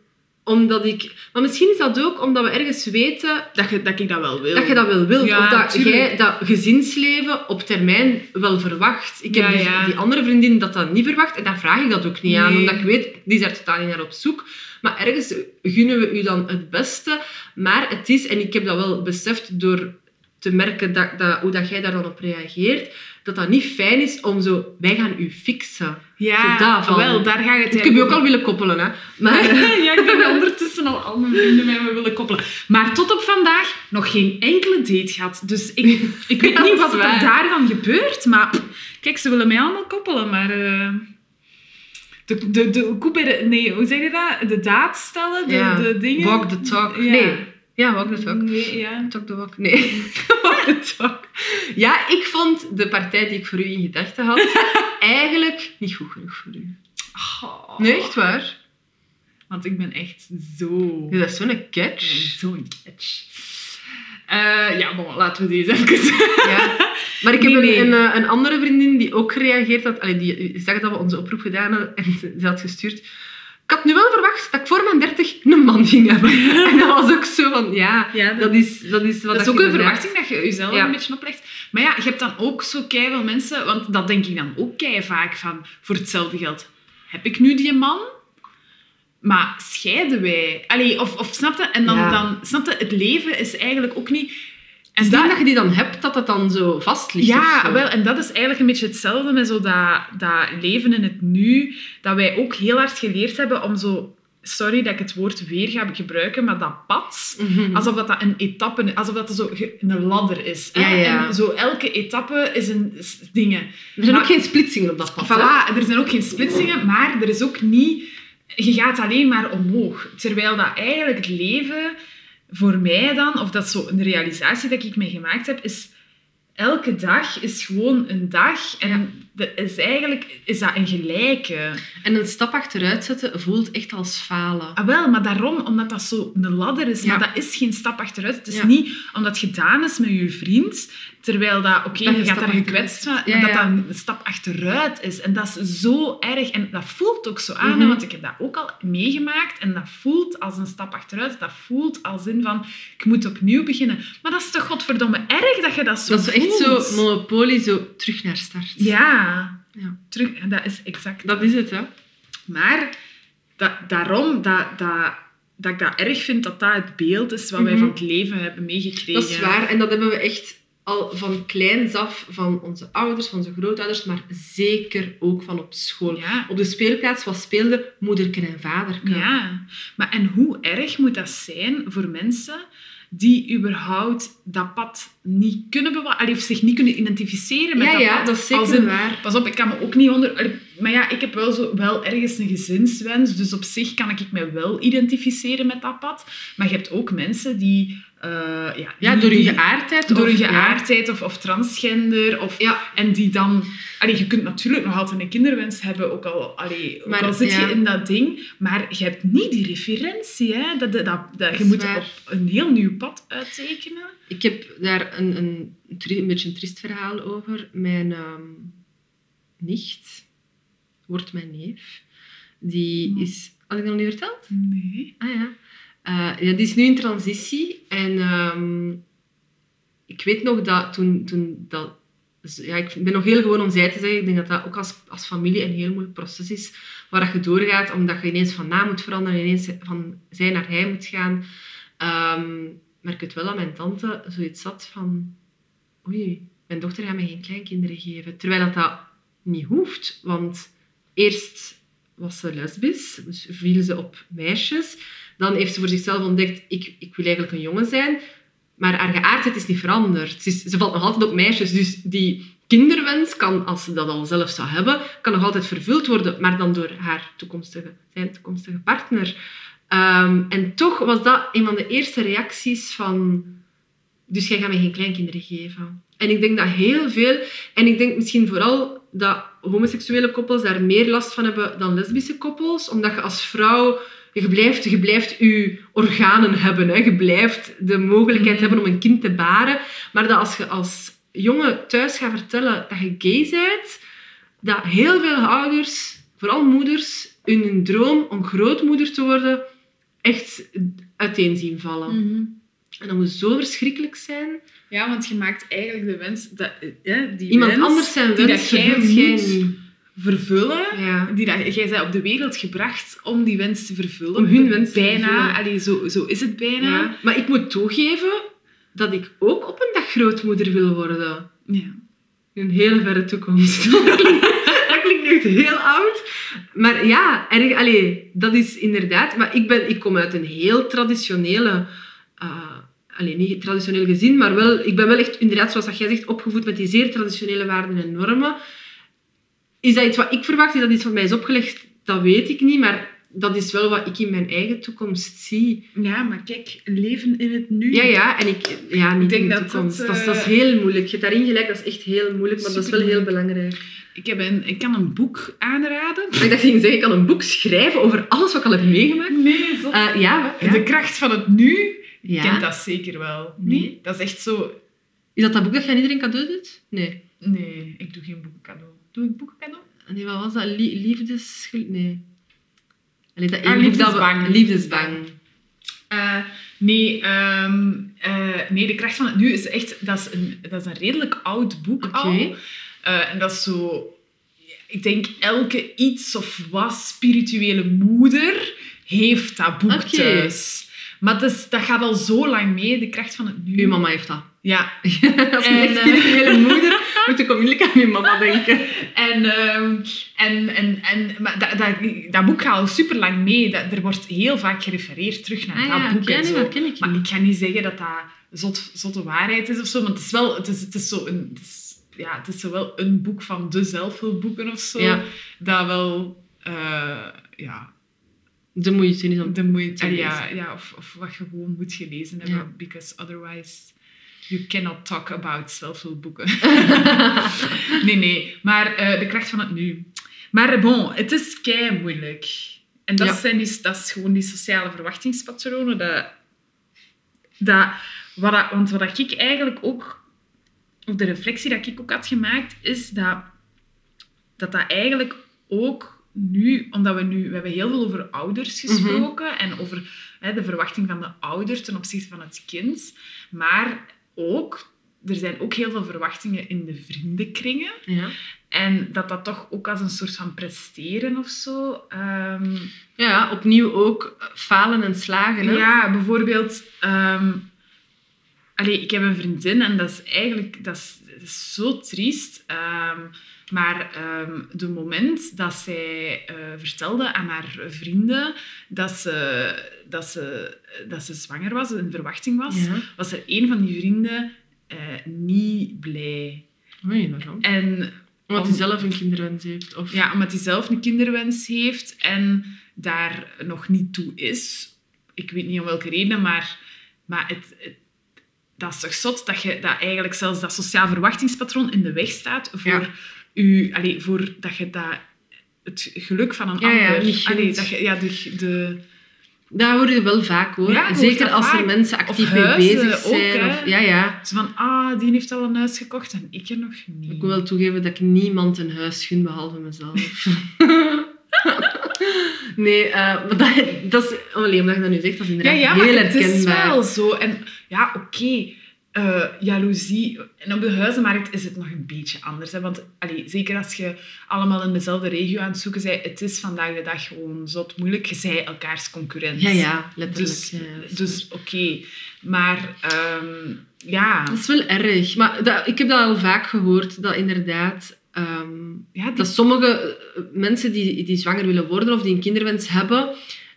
omdat ik... Maar misschien is dat ook omdat we ergens weten Dat, je, dat ik dat wel wil. dat je dat wel wilt. Ja, of dat tuurlijk. jij dat gezinsleven op termijn wel verwacht. Ik heb Ja, dus ja. die andere vriendin dat dat niet verwacht. En dan vraag ik dat ook niet aan. Omdat ik weet, die is daar totaal niet naar op zoek. Maar ergens gunnen we u dan het beste. Maar het is, en ik heb dat wel beseft door te merken dat, dat, hoe dat jij daar dan op reageert, dat dat niet fijn is om zo, wij gaan u fixen. Ja, daarvan. wel, daar ga je het Ik heb je ook al willen koppelen, hè. Maar... ja, ik ondertussen al al mijn vrienden mij willen koppelen. Maar tot op vandaag nog geen enkele date gehad. Dus ik, ik weet niet wat er daarvan gebeurt. Maar kijk, ze willen mij allemaal koppelen. Maar eh, de, de, de, de- nee, hoe zeg je dat? De daad stellen, de, Ja, de dingen. Walk the talk. Ja. Nee. Ja, walk the talk. Nee, ja. Talk the walk. Nee. walk the talk. Ja, ik vond de partij die ik voor u in gedachten had eigenlijk niet goed genoeg voor u. Oh. Nee, echt waar. Want ik ben echt zo... Dat is zo'n catch. zo'n catch. Eh, ja, bon, laten we deze even... Ja. Maar ik heb Nee, nee. Een, een, eh, een andere vriendin die ook gereageerd had. Allee, die zag dat we onze oproep gedaan hadden en ze had gestuurd. Ik had nu wel verwacht dat ik voor mijn 30 een man ging hebben. En dat was ook zo van, ja, Ja, dat is, dat is wat Dat is ook een verwachting dat je jezelf Ja. een beetje oplegt. Maar ja, je hebt dan ook zo keiveel mensen, want dat denk ik dan ook kei vaak van, voor hetzelfde geld, heb ik nu die man? Maar scheiden wij? Allee, of, of snap je? En dan, Ja. dan snap je, het leven is eigenlijk ook niet... En En dat, dat, dat je die dan hebt, dat het dan zo vast ligt. ja, wel, en dat is eigenlijk een beetje hetzelfde met zo dat, dat leven in het nu, dat wij ook heel hard geleerd hebben om zo... Sorry dat ik het woord weer ga gebruiken, maar dat pad, Mhm. Alsof dat, dat een etappe, alsof dat zo een ladder is. hè. Ja, ja. En zo elke etappe is een is dingen. Er zijn Maar- ook geen splitsingen op dat pad. hè? Voilà, er zijn ook geen splitsingen, maar er is ook niet... Je gaat alleen maar omhoog. Terwijl dat eigenlijk het leven voor mij dan, of dat is zo een realisatie dat ik mij gemaakt heb, is elke dag is gewoon een dag. En De, is eigenlijk is dat een gelijke. En een stap achteruit zetten voelt echt als falen. Ah, wel, maar daarom, omdat dat zo een ladder is. Ja. Maar dat is geen stap achteruit. Het is Ja. niet omdat gedaan is met je vriend, terwijl dat, oké, Dat je gaat daar gekwetst van, Ja, dat dat een stap achteruit is. En dat is zo erg. En dat voelt ook zo aan, Mhm. want ik heb dat ook al meegemaakt. En dat voelt als een stap achteruit. Dat voelt als in van, ik moet opnieuw beginnen. Maar dat is toch godverdomme erg dat je dat zo dat is echt zo monopolie, zo terug naar start. Ja. Ja. Terug, en dat is exact Dat is het, hè. maar da- daarom dat, dat, dat ik dat erg vind dat dat het beeld is wat wij Mhm. van het leven hebben meegekregen. Dat is waar. En dat hebben we echt al van kleins af van onze ouders, van onze grootouders, maar zeker ook van op school. Ja. Op de speelplaats wat speelde moederken en vaderken. ja, maar en hoe erg moet dat zijn voor mensen die überhaupt dat pad niet kunnen bewaren, of zich niet kunnen identificeren met ja, dat ja, pad? dat is zeker Als in- waar. Pas op, ik kan me ook niet onder... allee, Maar ja, ik heb wel, zo, wel ergens een gezinswens, dus op zich kan ik me wel identificeren met dat pad. Maar je hebt ook mensen die... eh, ja, Ja, die- door hun geaardheid. door hun ja. geaardheid of, of transgender. Of, Ja, En die dan... Allee, je kunt natuurlijk nog altijd een kinderwens hebben, ook al, allee, ook Maar, al zit je in dat ding. Maar je hebt niet die referentie. Hè? Dat, dat, dat, dat- je moet waar. op een heel nieuw pad uittekenen. Ik heb daar een, een, een beetje een triest verhaal over. Mijn ehm, nicht wordt mijn neef. Die Hmm. is... Had ik dat nog niet verteld? Nee. Ah ja. Eh, ja, die is nu in transitie. En ehm, ik weet nog dat toen, toen dat... ja, ik ben nog heel gewoon om zij te zeggen. Ik denk dat dat ook als, als familie een heel moeilijk proces is. Waar dat je doorgaat, omdat je ineens van naam moet veranderen. Ineens van zij naar hij moet gaan. Ehm, maar ik weet wel dat mijn tante zoiets had van... Oei, mijn dochter gaat mij geen kleinkinderen geven. Terwijl dat, dat niet hoeft. Want eerst was ze lesbisch, dus viel ze op meisjes. Dan heeft ze voor zichzelf ontdekt, ik, ik wil eigenlijk een jongen zijn. Maar haar geaardheid is niet veranderd. Ze, ze valt nog altijd op meisjes. Dus die kinderwens kan, als ze dat al zelf zou hebben, kan nog altijd vervuld worden. Maar dan door haar toekomstige, zijn toekomstige partner. Ehm, en toch was dat een van de eerste reacties van... Dus jij gaat mij geen kleinkinderen geven. En ik denk dat heel veel... En ik denk misschien vooral dat homoseksuele koppels daar meer last van hebben dan lesbische koppels. Omdat je als vrouw... Je blijft, je blijft je organen hebben. Hè. Je blijft de mogelijkheid Mhm. hebben om een kind te baren. Maar dat als je als jongen thuis gaat vertellen dat je gay bent, dat heel veel ouders, vooral moeders, hun droom om grootmoeder te worden, echt uiteen zien vallen. Mhm. En dat moet zo verschrikkelijk zijn. Ja, want je maakt eigenlijk de wens... Dat, ja, die Iemand wens anders zijn wens dat jij moet vervullen... Ja. Die dat, jij bent op de wereld gebracht om die wens te vervullen. Om hun wens bijna. Allee, zo, zo is het bijna. Ja. Maar ik moet toegeven dat ik ook op een dag grootmoeder wil worden. Ja. In een hele verre toekomst. dat klinkt dat klinkt echt heel oud. Maar ja, erg, allee, dat is inderdaad... Maar ik, ben, ik kom uit een heel traditionele... eh allee, niet traditioneel gezin, maar wel... Ik ben wel echt, inderdaad, zoals dat jij zegt, opgevoed met die zeer traditionele waarden en normen. Is dat iets wat ik verwacht? Is dat iets wat mij is opgelegd? Dat weet ik niet, maar dat is wel wat ik in mijn eigen toekomst zie. ja, maar kijk, leven in het nu. Ja, ja, en ik... Ja, niet Ik denk in de dat toekomst. dat, Dat, is, dat is eh, heel moeilijk. Je hebt daarin gelijk, dat is echt heel moeilijk, maar dat is wel heel belangrijk. Ik, heb een, ik kan een boek aanraden. Ik dacht dat je zeggen, ik kan een boek schrijven over alles wat ik al heb meegemaakt. Nee, zo. Eh, ja, ja. De kracht van het nu. Ja. Kent dat zeker wel. Nee. Dat is echt zo... Is dat dat boek dat je aan iedereen cadeau doet? Nee. Nee, ik doe geen boeken cadeau. Doe ik boeken cadeau? Nee, wat was dat? Lie- liefdes... Nee. Allee, dat Ah, Liefdesbang. Liefdesbang. Eh, nee, ehm, eh, nee, De Kracht van het Nu is echt... Dat is een, dat is een redelijk oud boek Oké. al. Eh, en dat is zo... Ik denk, elke iets of wat spirituele moeder heeft dat boek thuis. Maar is, dat gaat al zo lang mee, De Kracht van het Nu. Uw mama heeft dat. Ja. Als je En, eh, spirituele moeder, moet ik onmiddellijk aan uw mama denken. En, ehm, en, en, en maar dat, dat, dat boek gaat al super lang mee. Dat, er wordt heel vaak gerefereerd terug naar Ah dat ja, boek. ken en zo. dat ken ik Maar ik ga niet zeggen dat dat zot, zotte waarheid is of zo. Maar het is wel, het is, het is zo een, het is, ja, het is zo wel een boek van de zelfhulpboeken of zo. Ja. Dat wel, eh, ja, De moeite is om de moeite, Te ja, ja, of, of wat je gewoon moet gelezen hebben. Ja. Because otherwise you cannot talk about zelfhulpboeken. nee, nee. Maar eh, de kracht van het nu. Maar bon, het is kei moeilijk. En dat, zijn die, dat is gewoon die sociale verwachtingspatronen. Dat, dat, wat dat, want wat ik eigenlijk ook, de reflectie dat ik ook had gemaakt, is dat dat, dat eigenlijk ook nu, omdat we nu, we hebben heel veel over ouders gesproken en over hè, de verwachting van de ouder ten opzichte van het kind, maar ook, er zijn ook heel veel verwachtingen in de vriendenkringen. Ja. En dat dat toch ook als een soort van presteren of zo. ehm, ja, opnieuw ook falen en slagen. Hè? ja, bijvoorbeeld... ehm allee, ik heb een vriendin en dat is eigenlijk dat is, dat is zo triest. ehm, maar ehm de moment dat zij eh, vertelde aan haar vrienden dat ze, dat, ze, dat ze zwanger was, een verwachting was, Ja. was er een van die vrienden eh, niet blij. Waarom? En Omdat Om- hij zelf een kinderwens heeft. Of... ja, omdat hij zelf een kinderwens heeft en daar nog niet toe is. Ik weet niet om welke reden, maar, maar het, het- dat is toch zot dat, je, dat eigenlijk zelfs dat sociaal verwachtingspatroon in de weg staat voor, Ja. u, allee, voor dat je dat, het geluk van een Ja, ja, ander... niet allee, dat je, ja, de, de, Dat hoor je wel vaak hoor. Ja, Zeker als er mensen actief mee bezig zijn. of, ja, ja. zo van, ah, die heeft al een huis gekocht en ik er nog niet. Ik wil wel toegeven dat ik niemand een huis gun, behalve mezelf. nee, maar dat, dat is... Alleen omdat je dat nu zegt, dat is Ja, inderdaad ja, maar heel het is wel zo. En ja, oké. eh, jaloezie. En op de huizenmarkt is het nog een beetje anders. Hè? Want allee, zeker als je allemaal in dezelfde regio aan het zoeken bent, het is vandaag de dag gewoon zot moeilijk. Je zij elkaars concurrent. Ja, ja, letterlijk. Dus, ja, ja, dus oké. Maar ehm, ja, Dat is wel erg. Maar dat, ik heb dat al vaak gehoord, dat inderdaad... ehm, ja dat sommige eh, mensen die, die zwanger willen worden of die een kinderwens hebben,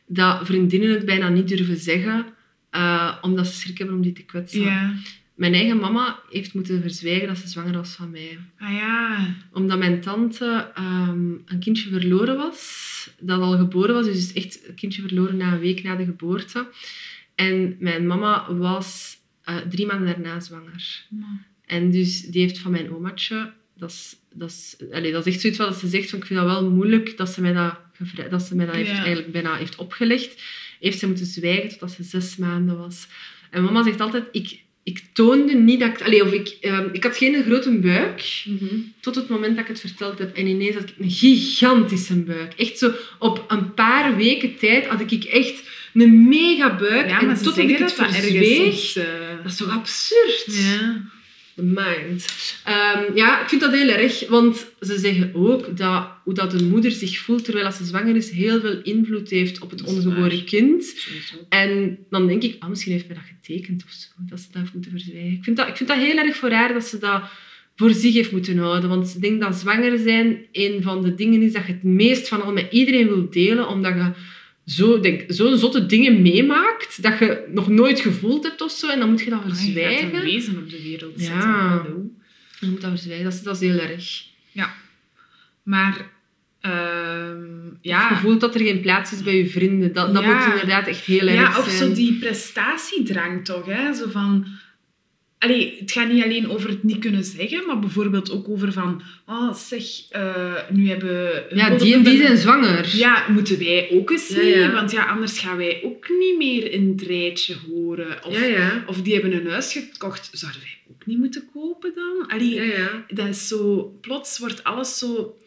dat vriendinnen het bijna niet durven zeggen, eh, omdat ze schrik hebben om die te kwetsen. ja. Mijn eigen mama heeft moeten verzwijgen dat ze zwanger was van mij. Ah ja. Omdat mijn tante ehm, een kindje verloren was, dat al geboren was. Dus echt een kindje verloren na een week na de geboorte. En mijn mama was eh, drie maanden daarna zwanger. En dus die heeft van mijn omaatje... Dat is, dat, is, allee, dat is echt zoiets wat ze zegt, van, ik vind dat wel moeilijk dat ze mij dat, dat, ze mij dat heeft, Ja. eigenlijk bijna heeft opgelegd. Heeft ze moeten zwijgen totdat ze zes maanden was. En mama zegt altijd, ik, ik toonde niet dat ik... Allee, of ik, ehm, ik had geen grote buik, tot het moment dat ik het verteld heb. En ineens had ik een gigantische buik. Echt zo, op een paar weken tijd had ik echt een mega buik. Ja, en tot ik het ergens verzweeg... is, eh, Dat is toch absurd? Ja. The mind. Ehm, ja, ik vind dat heel erg, want ze zeggen ook dat hoe dat een moeder zich voelt terwijl ze zwanger is, heel veel invloed heeft op het ongeboren kind. En dan denk ik, ah, misschien heeft mij dat getekend of zo, dat ze dat heeft moeten verzwijgen. Ik vind dat, ik vind dat heel erg voor haar dat ze dat voor zich heeft moeten houden. Want ik denk dat zwanger zijn een van de dingen is dat je het meest van al met iedereen wilt delen, omdat je zo, denk, zo'n zotte dingen meemaakt dat je nog nooit gevoeld hebt of zo, en dan moet je dat Ah, verzwijgen. een wezen op de wereld Ja. Je moet dat verzwijgen, dat is, dat is heel erg. Maar ehm, Ja. ja, Je voelt dat er geen plaats is bij je vrienden. Dat, dat Ja. moet inderdaad echt heel erg ja, of zo die prestatiedrang toch, hè? Zo van... Allee, het gaat niet alleen over het niet kunnen zeggen, maar bijvoorbeeld ook over van... Oh, zeg, eh, nu hebben... Ja, die en die zijn zwanger. Ja, moeten wij ook eens Ja, want ja, anders gaan wij ook niet meer in het rijtje horen. Of, ja, of die hebben een huis gekocht, zouden wij ook niet moeten kopen dan? Allee, ja, ja. dat is zo... Plots wordt alles zo...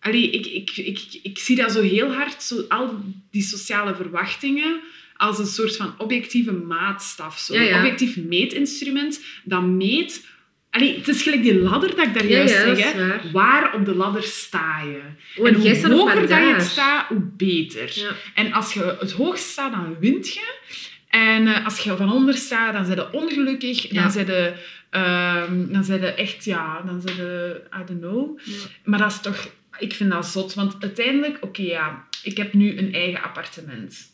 Allee, ik, ik, ik, ik zie dat zo heel hard, zo, al die sociale verwachtingen, als een soort van objectieve maatstaf. Zo. Ja, ja. Een objectief meetinstrument dat meet... Allee, het is gelijk die ladder dat ik daar juist ja, zeg. waar. Waar op de ladder sta je? Oh, en hoe hoger dat je het staat, hoe beter. En als je het hoogst staat, dan wint je. En eh, als je van onder staat, dan zijn je ongelukkig. Dan zijn je, ehm, dan zijn je echt, ja, dan zijn je, I don't know. Ja. Maar dat is toch, ik vind dat zot. Want uiteindelijk, oké, ja, ik heb nu een eigen appartement.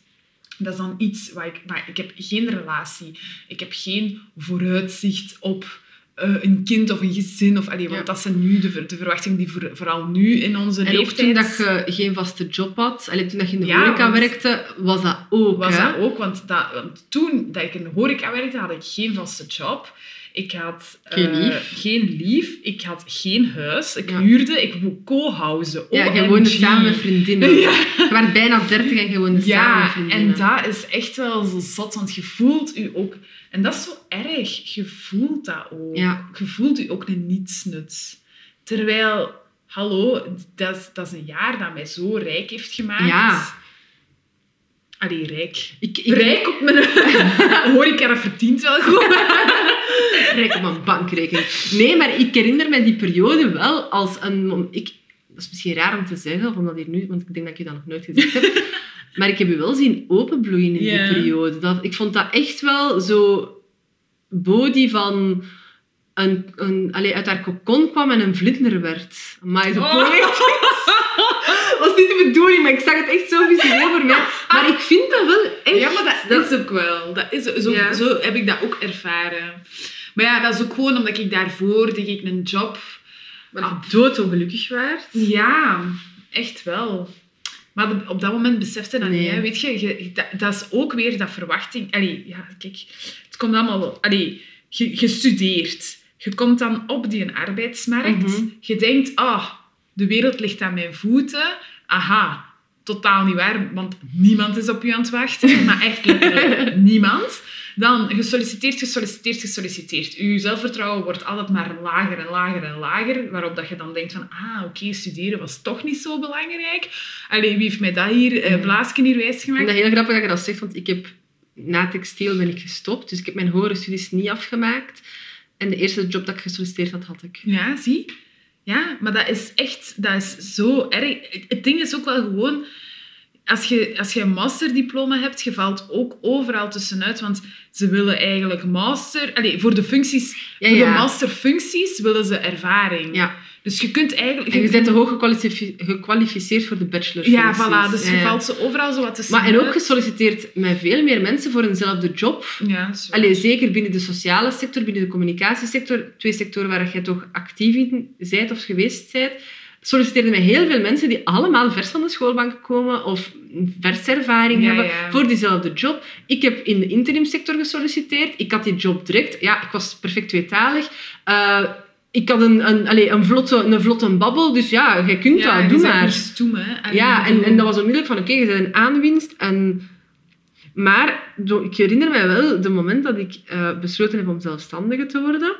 Dat is dan iets waar ik, maar ik heb geen relatie. Ik heb geen vooruitzicht op eh, een kind of een gezin. Of, allee, want Ja. dat zijn nu de, de verwachtingen die voor- vooral nu in onze En ook toen leeftijd... dat je geen vaste job had, allee, toen dat je in de Ja, horeca werkte, was dat ook. was hè? dat ook, want, dat, want toen dat ik in de horeca werkte, had ik geen vaste job. Ik had eh, Geen lief. geen lief. Ik had geen huis. Ik Ja. huurde. Ik woonde co-housen. Ja, je woonde samen met vriendinnen. Ja. Je werd bijna 30 en je woonde samen met Ja, vriendinnen. en dat is echt wel zo zot, want je voelt je ook... En dat is zo erg. Je voelt dat ook. Ja. Je voelt je ook een nietsnut. Terwijl, hallo, dat is, dat is een jaar dat mij zo rijk heeft gemaakt. Ja. Allee, rijk. Ik, ik, Rijk op mijn... Horeca, dat verdient wel goed. Rijk op mijn bankrekening. Nee, maar ik herinner me die periode wel als een... Ik, dat is misschien raar om te zeggen, of omdat hier nu... Want ik denk dat ik je dat nog nooit gezegd heb. Maar ik heb je wel zien openbloeien in die periode. Dat, ik vond dat echt wel zo... Body van... Een, een, allee, uit haar kokon kwam en een vlinder werd. Maar zo Oh. de bedoeling, maar ik zag het echt zo visueel voor mij. Maar ik vind dat wel echt... Ja, maar dat, is ook wel. Dat is, zo, Ja. zo heb ik dat ook ervaren. Maar ja, dat is ook gewoon omdat ik daarvoor deed ik een job. Maar ik doodongelukkig werd. Ja, echt wel. Maar op dat moment besefte dat Nee. niet. Hè. Weet je, je- dat, dat is ook weer dat verwachting. Allee, ja, kijk, het komt allemaal wel. Allee, je, je studeert. Je komt dan op die arbeidsmarkt. Mhm. Je denkt, ah, de wereld ligt aan mijn voeten. Aha, totaal niet waar, want niemand is op je aan het wachten. maar echt letterlijk niemand. Dan gesolliciteerd, gesolliciteerd, gesolliciteerd. Je zelfvertrouwen wordt altijd maar lager en lager en lager. Waarop dat je dan denkt van, ah, oké, studeren was toch niet zo belangrijk. Allee, wie heeft mij dat hier, eh, Ja. blaasje hier Ik vind wijsgemaakt? dat heel grappig dat je dat zegt, want ik heb na textiel ben ik gestopt. Dus ik heb mijn hogere studies niet afgemaakt. En de eerste job dat ik gesolliciteerd had, had ik. Ja, zie? Ja, maar dat is echt, dat is zo erg. Het- ding is ook wel gewoon, als je, als je een masterdiploma hebt, je valt ook overal tussenuit, want ze willen eigenlijk master... Allee, voor de functies, Ja, voor de masterfuncties willen ze ervaring. Ja. Dus je kunt eigenlijk... En je bent te hoog gekwalifice- gekwalificeerd voor de bachelor. Ja, voilà. Dus je Ja, ja. valt ze overal zo wat tussenuit. Maar en ook gesolliciteerd met veel meer mensen voor eenzelfde job. Ja. Allee, zeker binnen de sociale sector, binnen de communicatiesector, twee sectoren waar jij toch actief in bent of geweest bent, solliciteerden mij heel veel mensen die allemaal vers van de schoolbank komen of verservaring Ja, hebben ja. voor diezelfde job. Ik heb in de interimsector gesolliciteerd. Ik had die job direct. Ja, ik was perfect tweetalig. Eh, ik had een, een, allee, een, vlotte, een vlotte babbel, dus ja, jij kunt ja, dat, doe maar. stoem. Allee, Ja, en, en dat was onmiddellijk van, oké, je bent een aanwinst. En... Maar ik herinner mij wel de moment dat ik eh, besloten heb om zelfstandige te worden.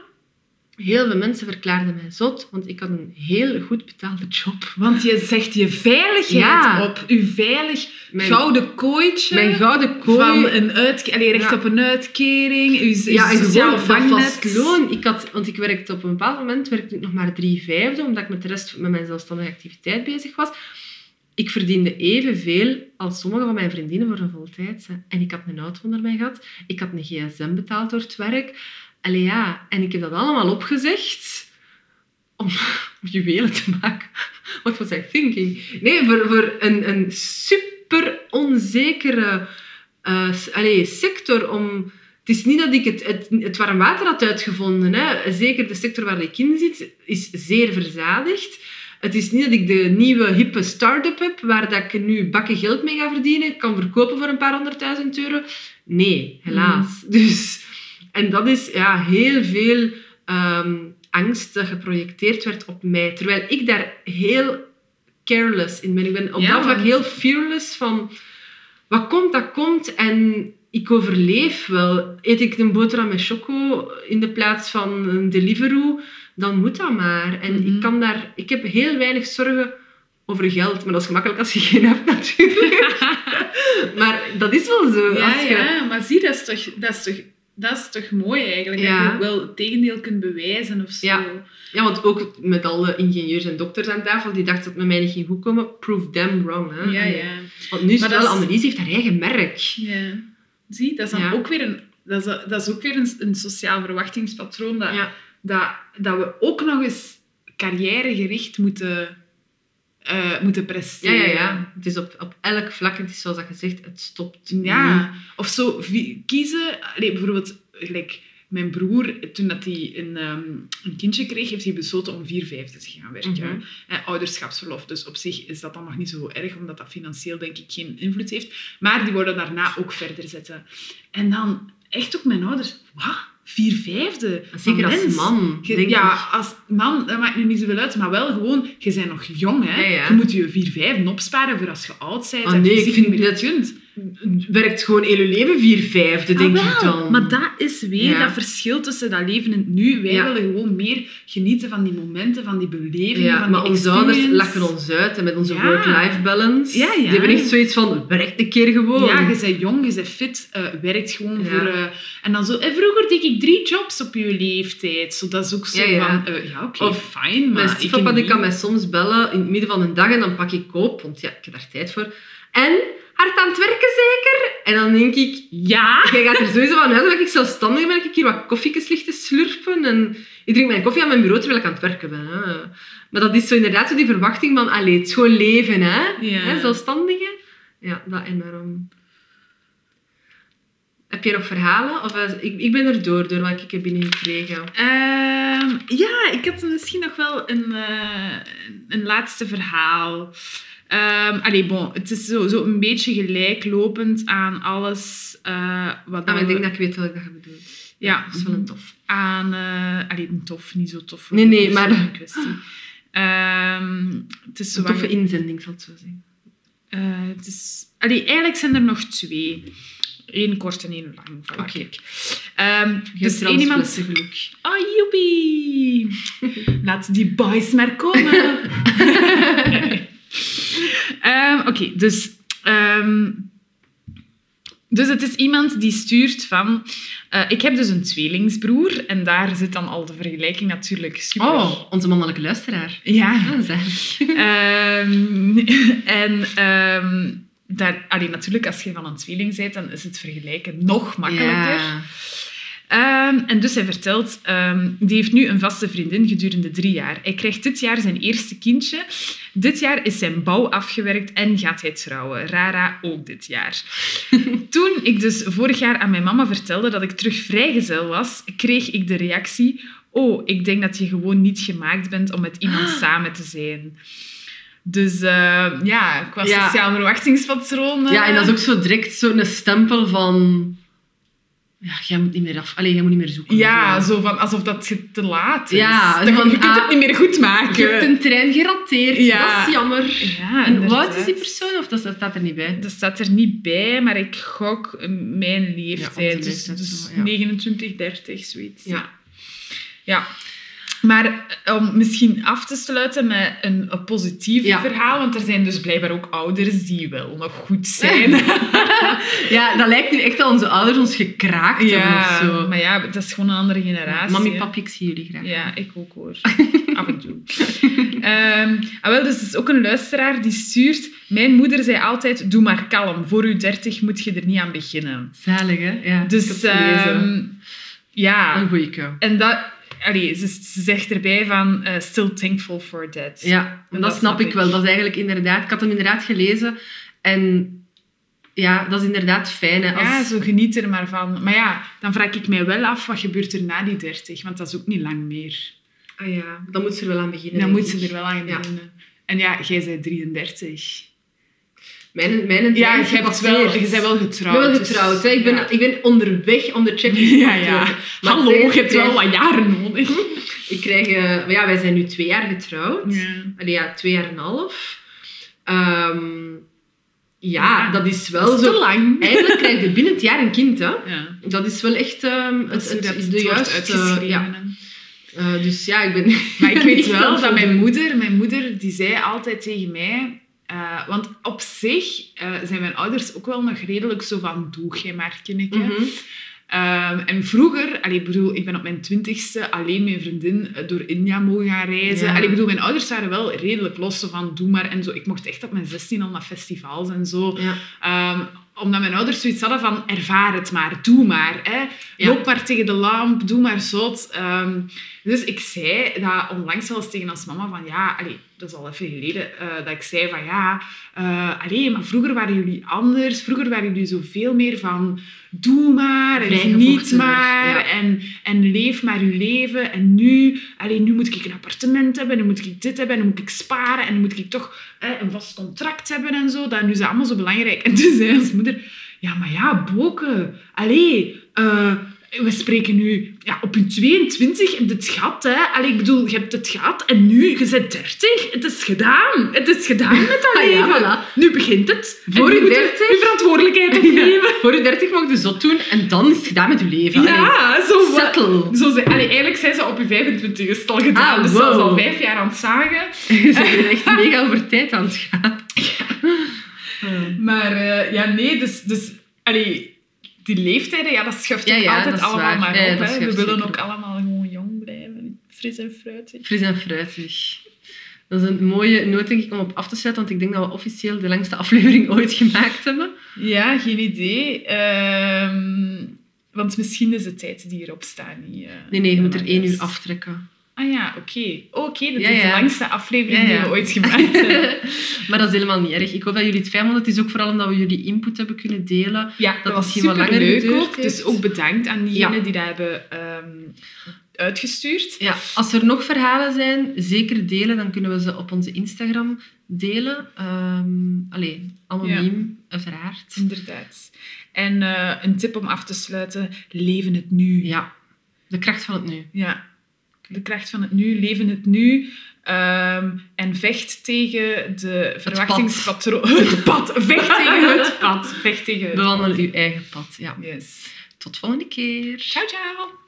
Heel veel mensen verklaarden mij zot, want ik had een heel goed betaalde job. Want je zegt je veiligheid Ja. op. Je veilig Mijn, gouden kooitje. mijn gouden kooi... Van een uit, allee, recht Ja. op een uitkering, uw, ja, en gewoon vangnet. loon. Ik had, want ik werkte op een bepaald moment werkte ik nog maar drie vijfde, omdat ik met de rest met mijn zelfstandige activiteit bezig was. Ik verdiende evenveel als sommige van mijn vriendinnen voor een voltijdse. En ik had een auto onder mij gehad. Ik had een gsm betaald door het werk. Allee, ja. En ik heb dat allemaal opgezegd om juwelen te maken. What was I thinking? Nee, voor, voor een, een super onzekere eh, allee, sector om... Het is niet dat ik het, het, het warm water had uitgevonden. Hè. Zeker de sector waar ik in zit, is zeer verzadigd. Het is niet dat ik de nieuwe hippe start-up heb, waar dat ik nu bakken geld mee ga verdienen, kan verkopen voor een paar honderdduizend euro. Nee, helaas. Dus, en dat is ja, heel veel ehm, angst dat geprojecteerd werd op mij. Terwijl ik daar heel careless in ben. Ik ben op Ja, dat vlak want- heel fearless van... Wat komt, dat komt. En ik overleef wel. Eet ik een boterham met choco in de plaats van een Deliveroo, dan moet dat maar. En Mhm. ik, kan daar, ik heb heel weinig zorgen over geld. Maar dat is gemakkelijk als je geen hebt, natuurlijk. maar dat is wel zo. Ja, als je... ja, maar zie, dat is toch, dat is toch, dat is toch mooi eigenlijk. Ja. Dat je wel het tegendeel kunt bewijzen of zo. Ja. Ja, want ook met alle ingenieurs en dokters aan tafel, die dachten dat het met mij niet ging goed komen, prove them wrong. Hè? ja. ja. Want nu is wel, Annelies heeft haar eigen merk. Ja. Zie, dat is dan Ja. ook weer een, dat is, dat is ook weer een, een sociaal verwachtingspatroon dat, dat, dat we ook nog eens carrièregericht moeten, eh, moeten Ja, presteren. ja, ja. Het is op, op elk vlak, het is zoals dat gezegd, het stopt niet. Ja, of zo kiezen. Allee, bijvoorbeeld, gelijk mijn broer, toen dat hij een, ehm, een kindje kreeg, heeft hij besloten om vier vijfde te gaan werken. Eh, ouderschapsverlof. Dus op zich is dat dan nog niet zo erg, omdat dat financieel denk ik geen invloed heeft. Maar die worden daarna ook verder zetten. En dan echt ook mijn ouders, wat? Vier vijfde? Zeker als mens, man. ja, ik. als man, dat maakt nu niet zoveel uit, maar wel gewoon, je bent nog jong, hè. Ja, ja. Je moet je vier vijfden opsparen voor als je oud bent en nee, ik vind niet meer dat- kunt. Werkt gewoon heel je leven vier vijfde, denk Ah, ik wel, dan. Maar dat is weer Ja. dat verschil tussen dat leven en het nu. Wij willen gewoon meer genieten van die momenten, van die belevingen, Ja, van maar die onze ouders lachen ons uit en met onze work-life balance. Ja, ja. Die hebben echt zoiets van, werk een keer gewoon. Ja, je bent jong, je bent fit, eh, werkt gewoon voor... eh, en dan zo... En vroeger deed ik drie jobs op je leeftijd. Zo, dat is ook zo van... eh, ja, oké, Of fijn, maar Mijn stiefpapa niet. kan mij soms bellen in het midden van een dag en dan pak ik op, want ja, ik heb daar tijd voor. En, hard aan het werken zeker? En dan denk ik, Ja! jij gaat er sowieso van uit dat ik zelfstandig ben, dat ik hier wat koffiekes ligt te slurpen. En ik drink mijn koffie aan mijn bureau terwijl ik aan het werken ben. Hè. Maar dat is zo inderdaad zo die verwachting van, allee, het is gewoon leven, hè? Ja. hè zelfstandige. Ja, dat enorm. Heb je nog verhalen? Of, eh, ik, ik ben er door, door wat ik heb binnengekregen. Ehm, ja, ik had misschien nog wel een, eh, een laatste verhaal. Allee, bon, het is zo, zo een beetje gelijklopend aan alles eh, wat Ah, ik we- denk dat ik weet wat ik dat bedoelt. Ja. Dat is wel een tof. aan... allee, een tof, niet zo tof. Nee, nee, maar- een kwestie. Ehm, het is Een toffe inzending, zal het zo zeggen. eh, het is... Allee, eigenlijk zijn er nog twee. Eén kort en één lang. Voilà, Oké. kijk. Ehm, dus één iemand... geluk. Oh, joepie! Laat die boys maar komen. Ehm, Oké, dus... ehm, dus het is iemand die stuurt van... eh, ik heb dus een tweelingsbroer en daar zit dan al de vergelijking natuurlijk super... Oh, onze mannelijke luisteraar. Ja. Ah, zeg. Ehm, en daar, allee, natuurlijk, als je van een tweeling bent, dan is het vergelijken nog makkelijker. Ja. Ehm, en dus hij vertelt, ehm, die heeft nu een vaste vriendin gedurende drie jaar. Hij krijgt dit jaar zijn eerste kindje. Dit jaar is zijn bouw afgewerkt en gaat hij trouwen. Rara ook dit jaar. Toen ik dus vorig jaar aan mijn mama vertelde dat ik terug vrijgezel was, kreeg ik de reactie... Oh, ik denk dat je gewoon niet gemaakt bent om met iemand samen te zijn. Dus eh, ja, qua Ja. sociaal verwachtingspatroon... eh, ja, en dat is ook zo direct zo'n stempel van... Ja, jij moet niet meer af... Allee, jij moet niet meer zoeken. Ja, Zo. zo van alsof dat je te laat is. Ja, Dat je, van, je kunt ah, het niet meer goed maken. Je hebt een trein gerateerd. Ja. Dat is jammer. Ja, En hoe oud is die persoon? Of dat, dat staat er niet bij? Dat staat er niet bij, maar ik gok eh, mijn leeftijd. dus leeftijd dus zo, ja. 29, 30, zoiets. Ja. Ja. Maar eh, om misschien af te sluiten met een, een positief Ja. verhaal, want er zijn dus blijkbaar ook ouders die wel nog goed zijn. Ja, dat lijkt nu echt dat onze ouders ons gekraakt hebben of zo. maar ja, dat is gewoon een andere generatie. Mami, papi, ik zie jullie graag. Ja, ik ook hoor. Af en toe. Ehm, ah, wel, dus er is ook een luisteraar die stuurt... Mijn moeder zei altijd, doe maar kalm. Voor uw dertig moet je er niet aan beginnen. Zalig, hè? Ja, ik heb Dus het ehm, ja, Een goeie kou. en dat... Allee, ze, ze zegt erbij van, eh, still thankful for that. Ja, en dat, snap ik wel. Dat is eigenlijk inderdaad... Ik had hem inderdaad gelezen. En ja, dat is inderdaad fijn. Hè, als... Ja, zo geniet er maar van. Maar ja, dan vraag ik mij wel af, wat gebeurt er na die dertig? Want dat is ook niet lang meer. Ah ja, dan moet ze er wel aan beginnen. Dan moet ze er wel aan Ja. beginnen. En ja, jij bent 33. Mijn, mijn Ja, je, hebt wel, je bent wel Ik getrouwd. ben wel dus- getrouwd. Ik, ben, ja. ik ben onderweg om de checklist Ja, ja. Maar Hallo, je hebt wel wat jaren nodig. Ik krijg... eh, ja, wij zijn nu twee jaar getrouwd. Ja. Allee, ja, twee jaar en een half. Ehm, ja, Ja, dat is wel Dat is te zo... lang. Eigenlijk krijg je binnen het jaar een kind, hè. Ja. Dat is wel echt ehm, het, het, de juiste... ja. Eh, dus ja, ik ben... Maar ik weet wel dat mijn moeder, mijn moeder die zei altijd tegen mij... eh, want op zich eh, zijn mijn ouders ook wel nog redelijk zo van... Doe jij maar, kindje. Mhm. Ehm, en vroeger, allee, ik bedoel, ik ben op mijn twintigste alleen mijn vriendin eh, door India mogen gaan reizen. Ja. Allee, ik bedoel, mijn ouders waren wel redelijk los van doe maar en zo. Ik mocht echt op mijn 16 al naar festivals en zo. Ja. Ehm, omdat mijn ouders zoiets hadden van ervaar het maar, doe maar. Hè. Ja. Loop maar tegen de lamp, doe maar zot. Ehm, dus ik zei dat onlangs wel eens tegen ons mama van ja, allee, dat is al even geleden, eh, dat ik zei van ja, allee, maar vroeger waren jullie anders. Vroeger waren jullie zoveel meer van doe maar en geniet maar ja. en, en leef maar je leven. En nu, allee, nu moet ik een appartement hebben, nu moet ik dit hebben, en nu moet ik sparen en nu moet ik toch eh, een vast contract hebben en zo. Dat nu is allemaal zo belangrijk. En toen zei ons moeder, ja, maar ja, Boke, allee, eh, we spreken nu ja, op je 22 en het gat, hè. Allee, ik bedoel, je hebt het gehad en nu, je bent 30. Het is gedaan. Het is gedaan met dat Ah, ja, leven. voilà. Nu begint het. Voor je je moet 30? je verantwoordelijkheid opnemen. Voor je 30 mag je zot doen en dan is het gedaan met je leven. Allee, Ja, zo settle. Zo allee, eigenlijk zijn ze op je 25 is het al gedaan. Ah, dus ze is al wow. vijf jaar aan het zagen. Je bent echt mega over tijd aan het gaan. Maar eh, ja, nee, dus... dus allee, die leeftijden, ja, dat schuift Ja, ook ja, altijd allemaal maar op. hè. We willen zeker ook allemaal gewoon jong blijven. Fris en fruitig. Fris en fruitig. Dat is een mooie noot, denk ik, om op af te sluiten, want ik denk dat we officieel de langste aflevering ooit gemaakt hebben. Ja, geen idee. Ehm, want misschien is de tijd die erop staat niet... eh, Nee, nee, je moet er één uur aftrekken. Ah ja, oké. Oké, dat Ja, is de ja. langste aflevering Ja, die we ooit gemaakt hebben. maar dat is helemaal niet erg. Ik hoop dat jullie het fijn vonden. Het is ook vooral omdat we jullie input hebben kunnen delen. Ja, Dat dat, was super langer leuk ook. heeft. Dus ook bedankt aan diegenen die dat hebben ehm, uitgestuurd. Ja, als er nog verhalen zijn, zeker delen. Dan kunnen we ze op onze Instagram delen. Ehm allee, anoniem, uiteraard. Inderdaad. En eh, een tip om af te sluiten: leven het nu. Ja, de kracht van het nu. Ja. De kracht van het nu, leven het nu. Ehm, en vecht tegen de verwachtingspatroon. Het pad. Vecht tegen het pad. Vecht tegen het Bewandel uw eigen pad. Ja. Yes. Tot volgende keer. Ciao, ciao.